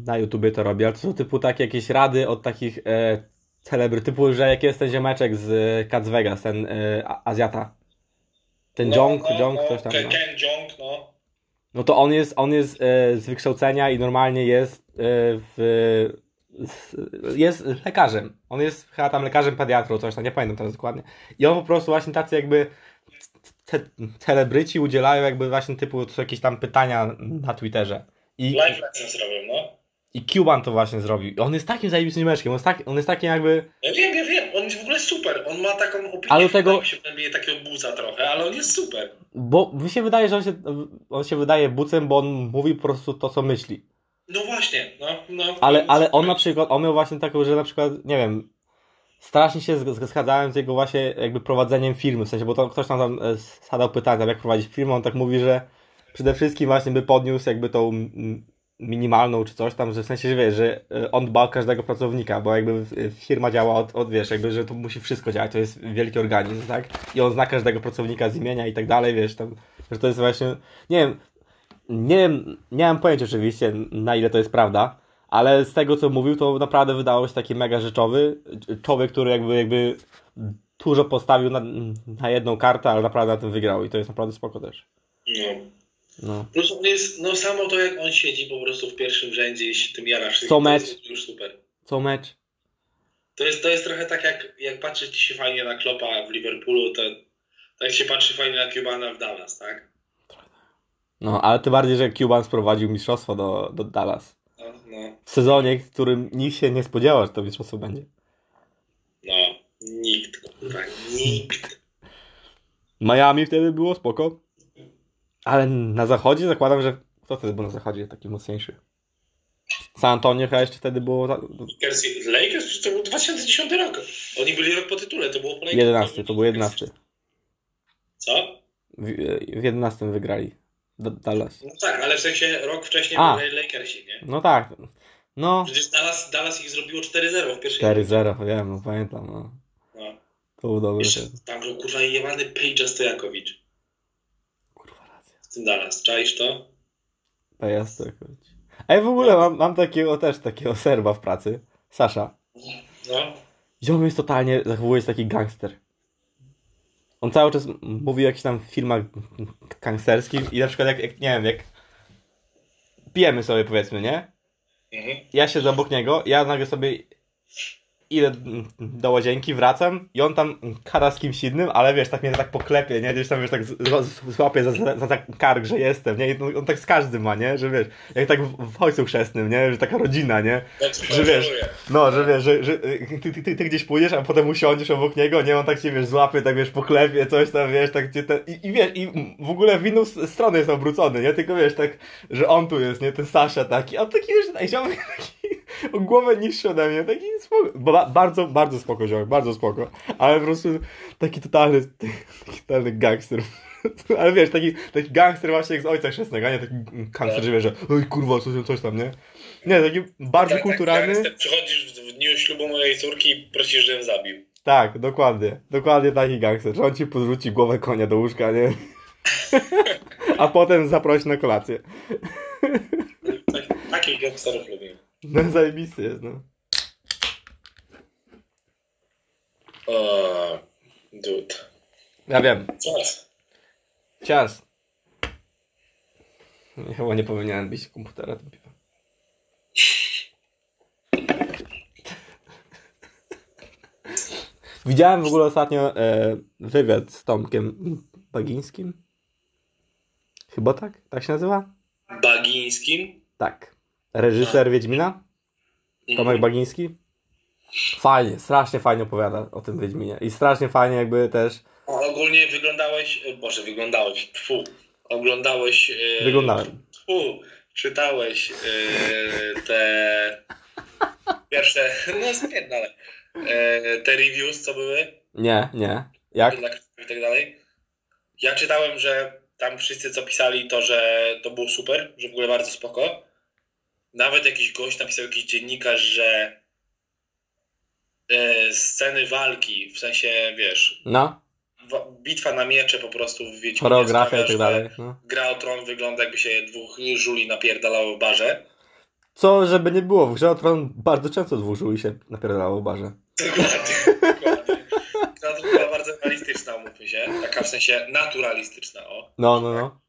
A: na YouTubie to robi, ale to są typu takie jakieś rady od takich e, celebry, typu, że jak jest ten ziomeczek z e, Cats Vegas, ten e, Azjata. Ten Jong, Jong, ktoś tam.
B: Ken,
A: No.
B: Ken Jong, no.
A: No to on jest, on jest e, z wykształcenia i normalnie jest e, w, z, jest lekarzem. On jest chyba tam lekarzem pediatrą, coś tam, nie pamiętam teraz dokładnie. I on po prostu właśnie tacy jakby ce, celebryci udzielają jakby właśnie typu jakieś tam pytania na Twitterze. I,
B: Live lesson zrobił, no.
A: I Cuban to właśnie zrobił. On jest takim zajebistym meczkiem, on jest, tak, on jest takim jakby...
B: Ja wiem, ja wiem, on jest w ogóle super. On ma taką opinię,
A: Ale tego-
B: mi się w takiego buca trochę, ale on jest super.
A: Bo mi się wydaje, że on się, on się wydaje bucem, bo on mówi po prostu to, co myśli.
B: No właśnie, no, no.
A: Ale, ale on na przykład, on miał właśnie taką, że na przykład, nie wiem, strasznie się zg- zgadzałem z jego właśnie jakby prowadzeniem firmy, w sensie, bo to ktoś tam, tam e, zadał pytanie, jak prowadzić firmę, on tak mówi, że przede wszystkim właśnie by podniósł jakby tą minimalną czy coś tam, że w sensie, że wiesz, że e, on dba o każdego pracownika, bo jakby w- firma działa od, od wiesz, jakby, że to musi wszystko działać, to jest wielki organizm, tak? I on zna każdego pracownika z imienia i tak dalej, wiesz, tam, że to jest właśnie, nie wiem, nie nie mam pojęcia oczywiście, na ile to jest prawda, ale z tego, co mówił, to naprawdę wydało się taki mega rzeczowy. Człowiek, który jakby, jakby dużo postawił na, na jedną kartę, ale naprawdę na tym wygrał i to jest naprawdę spoko też.
B: No.
A: No.
B: Plus on jest, no samo to jak on siedzi po prostu w pierwszym rzędzie i się tym jarasz.
A: Co
B: to
A: mecz?
B: jest już super.
A: Co mecz?
B: To jest, to jest trochę tak jak, jak patrzeć się fajnie na Klopa w Liverpoolu, to tak jak się patrzy fajnie na Cubana w Dallas, tak?
A: No, ale tym bardziej, że Cuban sprowadził mistrzostwo do, do Dallas.
B: No, no,
A: W sezonie, w którym nikt się nie spodziewał, że to mistrzostwo będzie.
B: no. Nikt, kurwa, nikt.
A: Miami wtedy było spoko. Ale na zachodzie zakładam, że. Kto wtedy był na zachodzie taki mocniejszy? San Antonio chyba jeszcze wtedy było.
B: Lakers, Lakers to był 2010 rok. Oni byli rok po tytule, to było po Lakers.
A: 11, to był 11.
B: Co?
A: W, w 11 wygrali. Dallas.
B: No tak, ale w sensie rok wcześniej
A: A.
B: byli Lakersi, nie?
A: No tak. No.
B: Przecież Dallas, Dallas ich zrobiło 4-0 w pierwszej
A: 4-0, wiem, no pamiętam. No.
B: No.
A: To był dobry.
B: Jeszcze tam był kurwa jebany Paige Stojakowicz W tym Dallas. Czaisz to?
A: Pejazd to jakoś. A ja w ogóle mam, mam takiego też takiego serba w pracy. Sasza.
B: No.
A: Ziom jest totalnie, zachowuje się taki gangster. On cały czas mówi o jakichś tam filmach gangsterskich i na przykład jak, jak nie wiem, jak pijemy sobie powiedzmy, nie?
B: Mhm.
A: Ja siedzę obok niego, ja nagle sobie idę do łazienki, wracam i on tam kara z kimś innym, ale wiesz, tak mnie tak poklepie, nie? Gdzieś tam, wiesz, tak złapie za, za, za kark, że jestem, nie? I on tak z każdym ma, nie? Że wiesz, jak tak w, w ojcu chrzestnym, nie? Że taka rodzina, nie?
B: Tak
A: Że wiesz, no, że wiesz, że, że y, ty, ty, ty, ty gdzieś pójdziesz, a potem usiądziesz obok niego, nie? On tak cię, wiesz, złapie, tak wiesz, poklepie, coś tam, wiesz, tak cię ten... I, I wiesz, i w ogóle w inną stronę jest obrócony, nie? Tylko wiesz, tak, że on tu jest, nie? Ten Sasza taki, a on taki, wiesz, tak, ziomek taki o głowę niższy ode mnie, taki spoko, ba, bardzo, bardzo spoko ziomek, bardzo spoko, ale po prostu taki totalny, taki totalny gangster. Ale wiesz, taki, taki gangster właśnie jak z ojca chrzestnego, a nie taki gangster, że wiesz, że oj kurwa, coś, coś tam, nie? Nie, taki bardzo
B: Tak,
A: kulturalny.
B: Tak, tak, przychodzisz w dniu ślubu mojej córki i prosisz, żebym zabił.
A: Tak, dokładnie. Dokładnie taki gangster. Że on ci podrzuci głowę konia do łóżka, nie? A potem zaprosi na kolację.
B: Tak, takich gangsterów lubię.
A: No zajebisty jest, no.
B: O, dude.
A: Ja wiem.
B: Czas.
A: Cias. Nie, Chyba nie powinienem bić komputera tym piwem. Widziałem w ogóle ostatnio e, wywiad z Tomkiem Bagińskim. Chyba tak? Tak się nazywa?
B: Bagińskim.
A: Tak. Reżyser Wiedźmina? Tomek Bagiński? Fajnie, strasznie fajnie opowiada o tym Wiedźminie. I strasznie fajnie jakby też...
B: Ogólnie wyglądałeś, e, Boże, wyglądałeś, tfu, oglądałeś, e,
A: Wyglądałem.
B: tfu, czytałeś e, te pierwsze, no spierdalaj, e, te reviews, co były,
A: Nie, nie. Jak?
B: i tak dalej. Ja czytałem, że tam wszyscy, co pisali, to, że to było super, że w ogóle bardzo spoko. Nawet jakiś gość napisał, jakiś dziennikarz, że e, sceny walki, w sensie, wiesz,
A: No,
B: wa- bitwa na miecze po prostu w Wiedźminie
A: choreografia i tak dalej. No.
B: Gra o Tron wygląda jakby się dwóch żuli napierdalało w barze.
A: Co, żeby nie było, w grze o Tron bardzo często dwóch żuli się napierdalało w barze.
B: Dokładnie, dokładnie. Gra była bardzo realistyczna, umówmy się. Taka w sensie naturalistyczna, o.
A: No, no, no.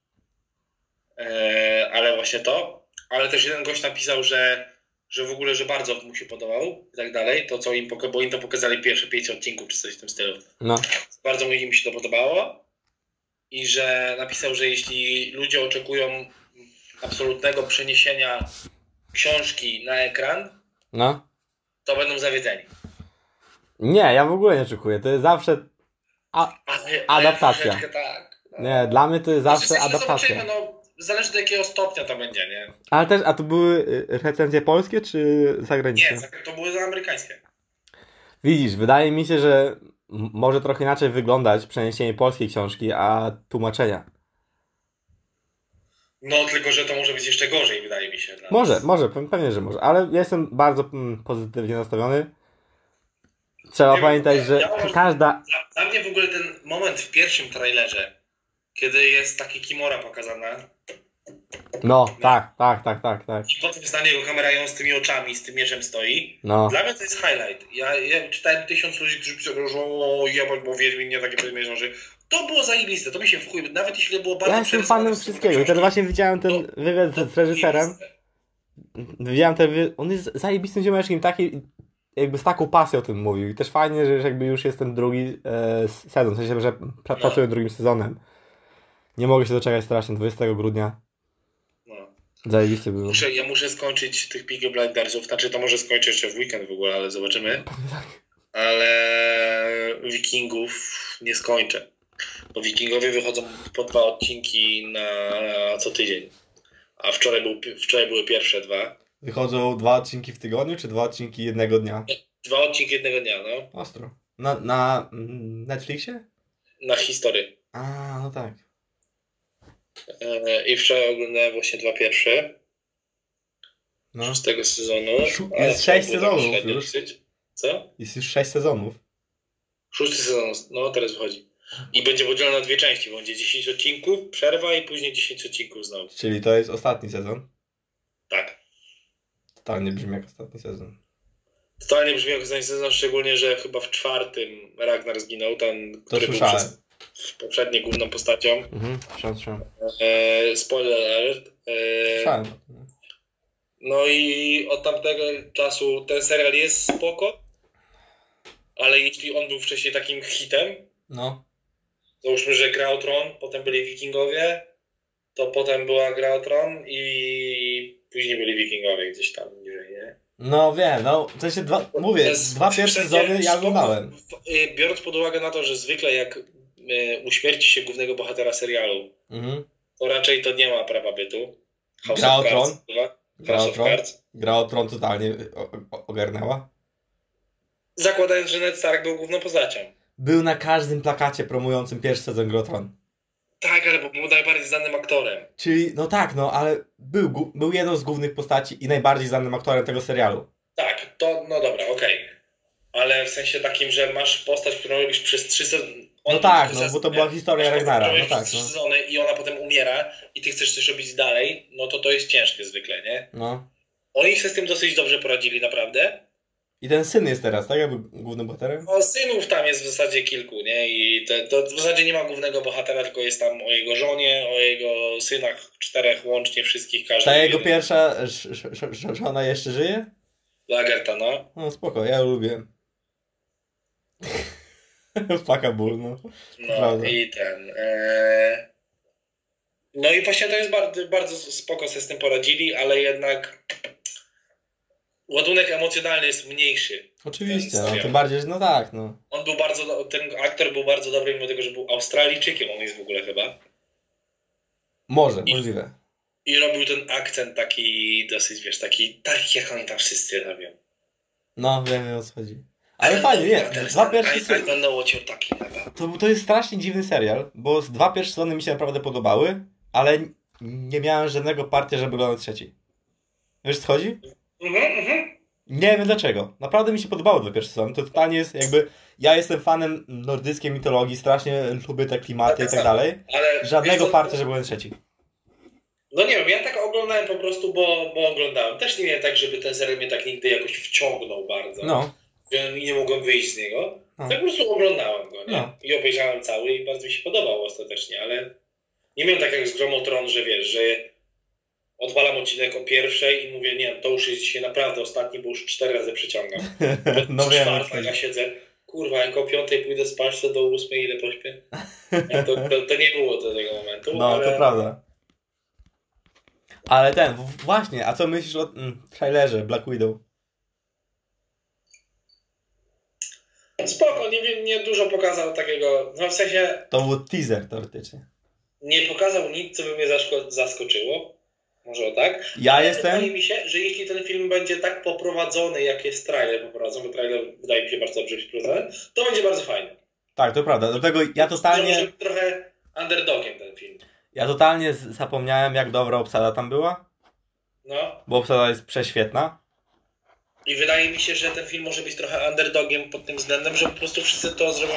B: E, ale właśnie to. Ale też jeden gość napisał, że, że w ogóle, że bardzo mu się podobał i tak dalej. To, co im poka- bo im to pokazali pierwsze pięć odcinków, czy coś w tym stylu.
A: No,
B: Bardzo mu im się to podobało. I że napisał, że jeśli ludzie oczekują absolutnego przeniesienia książki na ekran,
A: no.
B: to będą zawiedzeni.
A: Nie, ja w ogóle nie oczekuję. To jest zawsze... A,
B: Ale,
A: Adaptacja.
B: Ale troszeczkę tak. No.
A: nie, dla mnie to jest zawsze
B: Znaczy,
A: adaptacja.
B: No, zależy do jakiego stopnia to będzie, nie?
A: Ale też, a to były y, recenzje polskie czy zagraniczne?
B: Nie, to były amerykańskie.
A: Widzisz, wydaje mi się, że może trochę inaczej wyglądać przeniesienie polskiej książki, a tłumaczenia.
B: No, tylko że to może być jeszcze gorzej, wydaje mi się.
A: Może, może, pe- pewnie, że może, ale ja jestem bardzo mm, pozytywnie nastawiony. Trzeba pamiętać, że
B: ja
A: każda...
B: Dla, dla mnie w ogóle ten moment w pierwszym trailerze, kiedy jest taki Kimora pokazana
A: No, tak, tak, tak, tak, tak.
B: i potem jest na niego kamera ją z tymi oczami, z tym mieczem stoi.
A: No,
B: Dla mnie to jest highlight. Ja, ja czytałem tysiąc ludzi, którzy piszą, że o jebać, bo Wiedźmin nie takie powiedzmy, że to było zajebiste, to mi się w chuj, nawet jeśli było bardzo
A: ja jestem fanem wszystkiego. I teraz właśnie widziałem ten
B: to-
A: wywiad
B: to
A: z, reżyserem. Widziałem ten wywiad, on jest zajebistym ziomeczkiem, taki jakby z taką pasją o tym mówił. I też fajnie, że jakby już jest ten drugi e, sezon, w sensie, że pra-
B: No.
A: pracują drugim sezonem. Nie mogę się doczekać strasznie, 20 grudnia.
B: No.
A: Zajebiście było.
B: Muszę, ja muszę skończyć tych Peaky Blindersów, znaczy to może skończę jeszcze w weekend w ogóle, ale zobaczymy. Ale Wikingów nie skończę. Bo Wikingowie wychodzą po dwa odcinki na co tydzień. A wczoraj, był, wczoraj były pierwsze dwa.
A: Wychodzą dwa odcinki w tygodniu, czy dwa odcinki jednego dnia?
B: Dwa odcinki jednego dnia, no.
A: Ostro. Na, na mm, Netflixie?
B: Na historii.
A: A, no tak.
B: E, I wczoraj oglądałem właśnie dwa pierwsze
A: No.
B: z tego sezonu.
A: Jest sześć sezonów już.
B: dosyć. Co?
A: Jest już sześć sezonów.
B: Szósty sezon, no teraz wychodzi. I będzie podzielony na dwie części, bo będzie 10 odcinków, przerwa i później 10 odcinków znowu.
A: Czyli to jest ostatni sezon.
B: Tak.
A: Totalnie brzmi jak ostatni sezon.
B: Totalnie brzmi jak ostatni sezon, szczególnie, że chyba w czwartym Ragnar zginął, ten,
A: To
B: który był
A: słyszałem.
B: przez poprzednie główną postacią.
A: Mhm, słyszałem.
B: E, spoiler alert. E, no i od tamtego czasu ten serial jest spoko, ale jeśli on był wcześniej takim hitem,
A: No.
B: załóżmy, że gra o Tron, potem byli Wikingowie, to potem była gra o Tron i później byli Wikingowie gdzieś tam niżej, nie?
A: No wiem, no w sensie dwa, mówię,
B: jest
A: dwa pierwsze sezony ja oglądałem.
B: y, Biorąc pod uwagę na to, że zwykle jak uśmierci się głównego bohatera serialu,
A: Mhm.
B: to raczej to nie ma prawa bytu. House
A: Gra o Tron? Gra o Tron? Gra o Tron totalnie ogarnęła.
B: Zakładając, że Ned Stark był główną postacią.
A: Był na każdym plakacie promującym pierwszy sezon Gry o Tron.
B: Tak, ale był najbardziej znanym aktorem.
A: Czyli, no tak, no, ale był, był jedną z głównych postaci i najbardziej znanym aktorem tego serialu.
B: Tak, to no dobra, okej. Ale w sensie takim, że masz postać, którą robisz przez trzy sezony.
A: No tak, no, bo to była historia Ragnara, no tak, no.
B: sezony i ona potem umiera i ty chcesz coś robić dalej, no to to jest ciężkie zwykle, nie?
A: No.
B: Oni się z tym dosyć dobrze poradzili, naprawdę.
A: I ten syn jest teraz, tak? Jakby głównym bohaterem?
B: No, synów tam jest w zasadzie kilku, nie? I te, to w zasadzie nie ma głównego bohatera, tylko jest tam o jego żonie, o jego synach, czterech łącznie, wszystkich, każdy.
A: Ta jego
B: jeden.
A: pierwsza żona jeszcze żyje?
B: Lagerta, no.
A: No spoko, ja lubię. Paka ból, no.
B: No
A: Prawda.
B: i ten. E... No i właśnie to jest bardzo, bardzo spoko sobie z tym poradzili, ale jednak ładunek emocjonalny jest mniejszy.
A: Oczywiście,
B: Ten
A: no tym bardziej, no tak, no.
B: On był bardzo, ten aktor był bardzo dobry, mimo tego, że był Australijczykiem, on jest w ogóle chyba.
A: Może,
B: I-
A: możliwe.
B: I robił ten akcent taki dosyć, wiesz, taki, taki jak oni tam wszyscy robią.
A: No, wiem o co chodzi. Ale fajnie, nie, dwa pierwsze to, to jest strasznie dziwny serial, bo z dwa pierwsze sezony mi się naprawdę podobały, ale nie miałem żadnego partia, żeby oglądać trzeci. Wiesz co chodzi?
B: Mhm, mhm.
A: Nie wiem dlaczego. Naprawdę mi się podobały dwa pierwsze sezony. To totalnie jest jakby... Ja jestem fanem nordyckiej mitologii, strasznie lubię te klimaty i tak dalej.
B: Ale
A: Żadnego
B: wiesz
A: partia, żeby oglądać trzeci.
B: No nie wiem, ja tak oglądałem po prostu, bo, bo oglądałem. Też nie miałem tak, żeby ten serial mnie tak nigdy jakoś wciągnął bardzo.
A: No,
B: Że nie mogłem wyjść z niego.
A: No.
B: Tak po prostu oglądałem go, nie?
A: No.
B: I obejrzałem cały i bardzo mi się podobał ostatecznie, ale nie miałem tak jak z Gromą Tron, że wiesz, że odwalam odcinek o pierwszej i mówię, nie, to już jest dzisiaj naprawdę ostatni, bo już cztery razy przeciągam.
A: no wiem. o co
B: Czwarta
A: chodzi.
B: ja siedzę, kurwa, jak o piątej pójdę spać, to do ósmej ile pośpię? To, to, to nie było do tego momentu,
A: No,
B: ale...
A: to prawda. Ale ten, właśnie, a co myślisz o mm, trailerze Black Widow?
B: Spoko, nie wiem, nie dużo pokazał takiego, no w sensie
A: To był teaser teoretycznie.
B: nie pokazał nic, co by mnie zaskoczyło. Może tak?
A: Ja
B: Ale
A: jestem...
B: Wydaje mi się, że jeśli ten film będzie tak poprowadzony, jak jest trailer poprowadzony, bo trailer wydaje mi się bardzo dobrze poprowadzony, to będzie bardzo fajny.
A: Tak, to prawda. Dlatego ja
B: Może
A: totalnie,
B: być trochę underdogiem ten film.
A: ja totalnie zapomniałem, jak dobra obsada tam była.
B: No.
A: Bo obsada jest prześwietna.
B: I wydaje mi się, że ten film może być trochę underdogiem pod tym względem, że po prostu wszyscy to zrobią.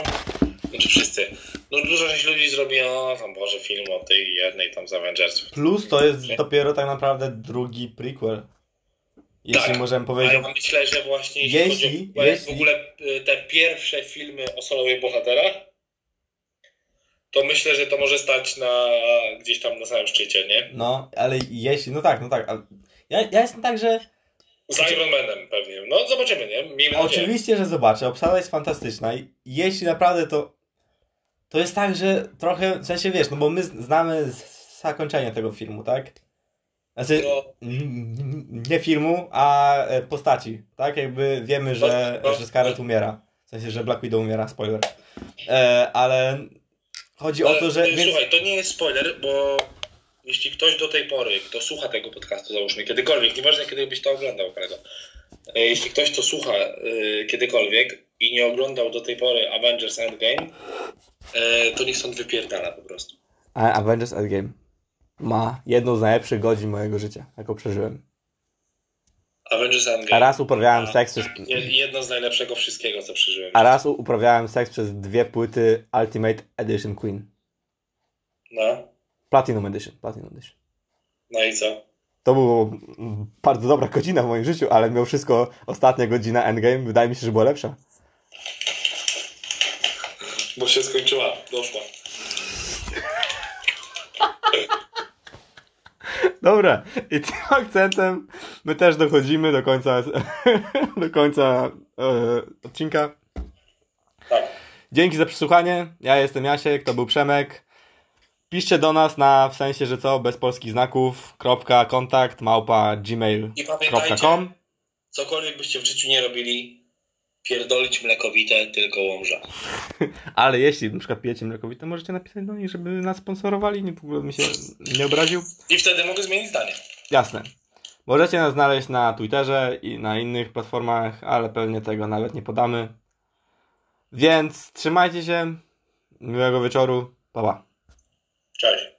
B: Znaczy wszyscy. No dużo część ludzi zrobi, o tam Boże, film o tej jednej tam z Avengersów.
A: Plus to jest dopiero tak naprawdę drugi prequel. Jeśli
B: Tak,
A: możemy
B: Ale
A: powiedzieć.
B: ja myślę, że właśnie jeśli,
A: Jeśli-
B: chodzi o
A: jeśli-
B: w ogóle y, te pierwsze filmy o solowych bohaterach, to myślę, że to może stać na gdzieś tam na samym szczycie, nie?
A: No, ale jeśli, no tak, no tak. ale Ja, ja jestem tak, że
B: Z Iron Manem pewnie. No zobaczymy, nie? Miejmy nadzieję.
A: Oczywiście, że zobaczę. Obsada jest fantastyczna i jeśli naprawdę to. To jest tak, że trochę. W sensie wiesz, no bo my znamy zakończenie tego filmu, tak? Znaczy,
B: No,
A: nie filmu, a e, postaci, tak? Jakby wiemy, że,
B: No, no.
A: że Scarlett umiera. W sensie, że Black Widow umiera, spoiler. E, ale chodzi o
B: ale,
A: to, że. Więc,
B: Słuchaj, to nie jest spoiler, bo jeśli ktoś do tej pory, kto słucha tego podcastu, załóżmy, kiedykolwiek, nieważne kiedy byś to oglądał, kolego, e, jeśli ktoś to słucha y, kiedykolwiek i nie oglądał do tej pory Avengers Endgame, e, to niech stąd wypierdala po prostu.
A: a Avengers Endgame ma jedną z najlepszych godzin mojego życia, jaką przeżyłem.
B: Avengers
A: A
B: Endgame.
A: raz uprawiałem seks przez.
B: Je- Jedno z najlepszego wszystkiego, co przeżyłem.
A: A raz uprawiałem seks przez dwie płyty Ultimate Edition Queen.
B: No,
A: Platinum Edition. Platinum Edition.
B: no i co?
A: To była bardzo dobra godzina w moim życiu, ale mimo wszystko ostatnia godzina Endgame wydaje mi się, że była lepsza.
B: Bo się skończyła, doszła.
A: Dobra, i tym akcentem my też dochodzimy do końca do końca e, odcinka.
B: Tak.
A: Dzięki za przesłuchanie. Ja jestem Jasiek, to był Przemek. Piszcie do nas na w sensie, że co, bez polskich znaków, kropka, kontakt, małpa, gmail.com.
B: Cokolwiek byście w życiu nie robili, pierdolić mlekowite, tylko łomża.
A: Ale jeśli na przykład pijecie mlekowite, możecie napisać do nich, żeby nas sponsorowali, nie, w ogóle mi się nie obraził.
B: I wtedy mogę zmienić zdanie.
A: Jasne. Możecie nas znaleźć na Twitterze i na innych platformach, ale pewnie tego nawet nie podamy. Więc trzymajcie się. Miłego wieczoru. Pa, pa. judging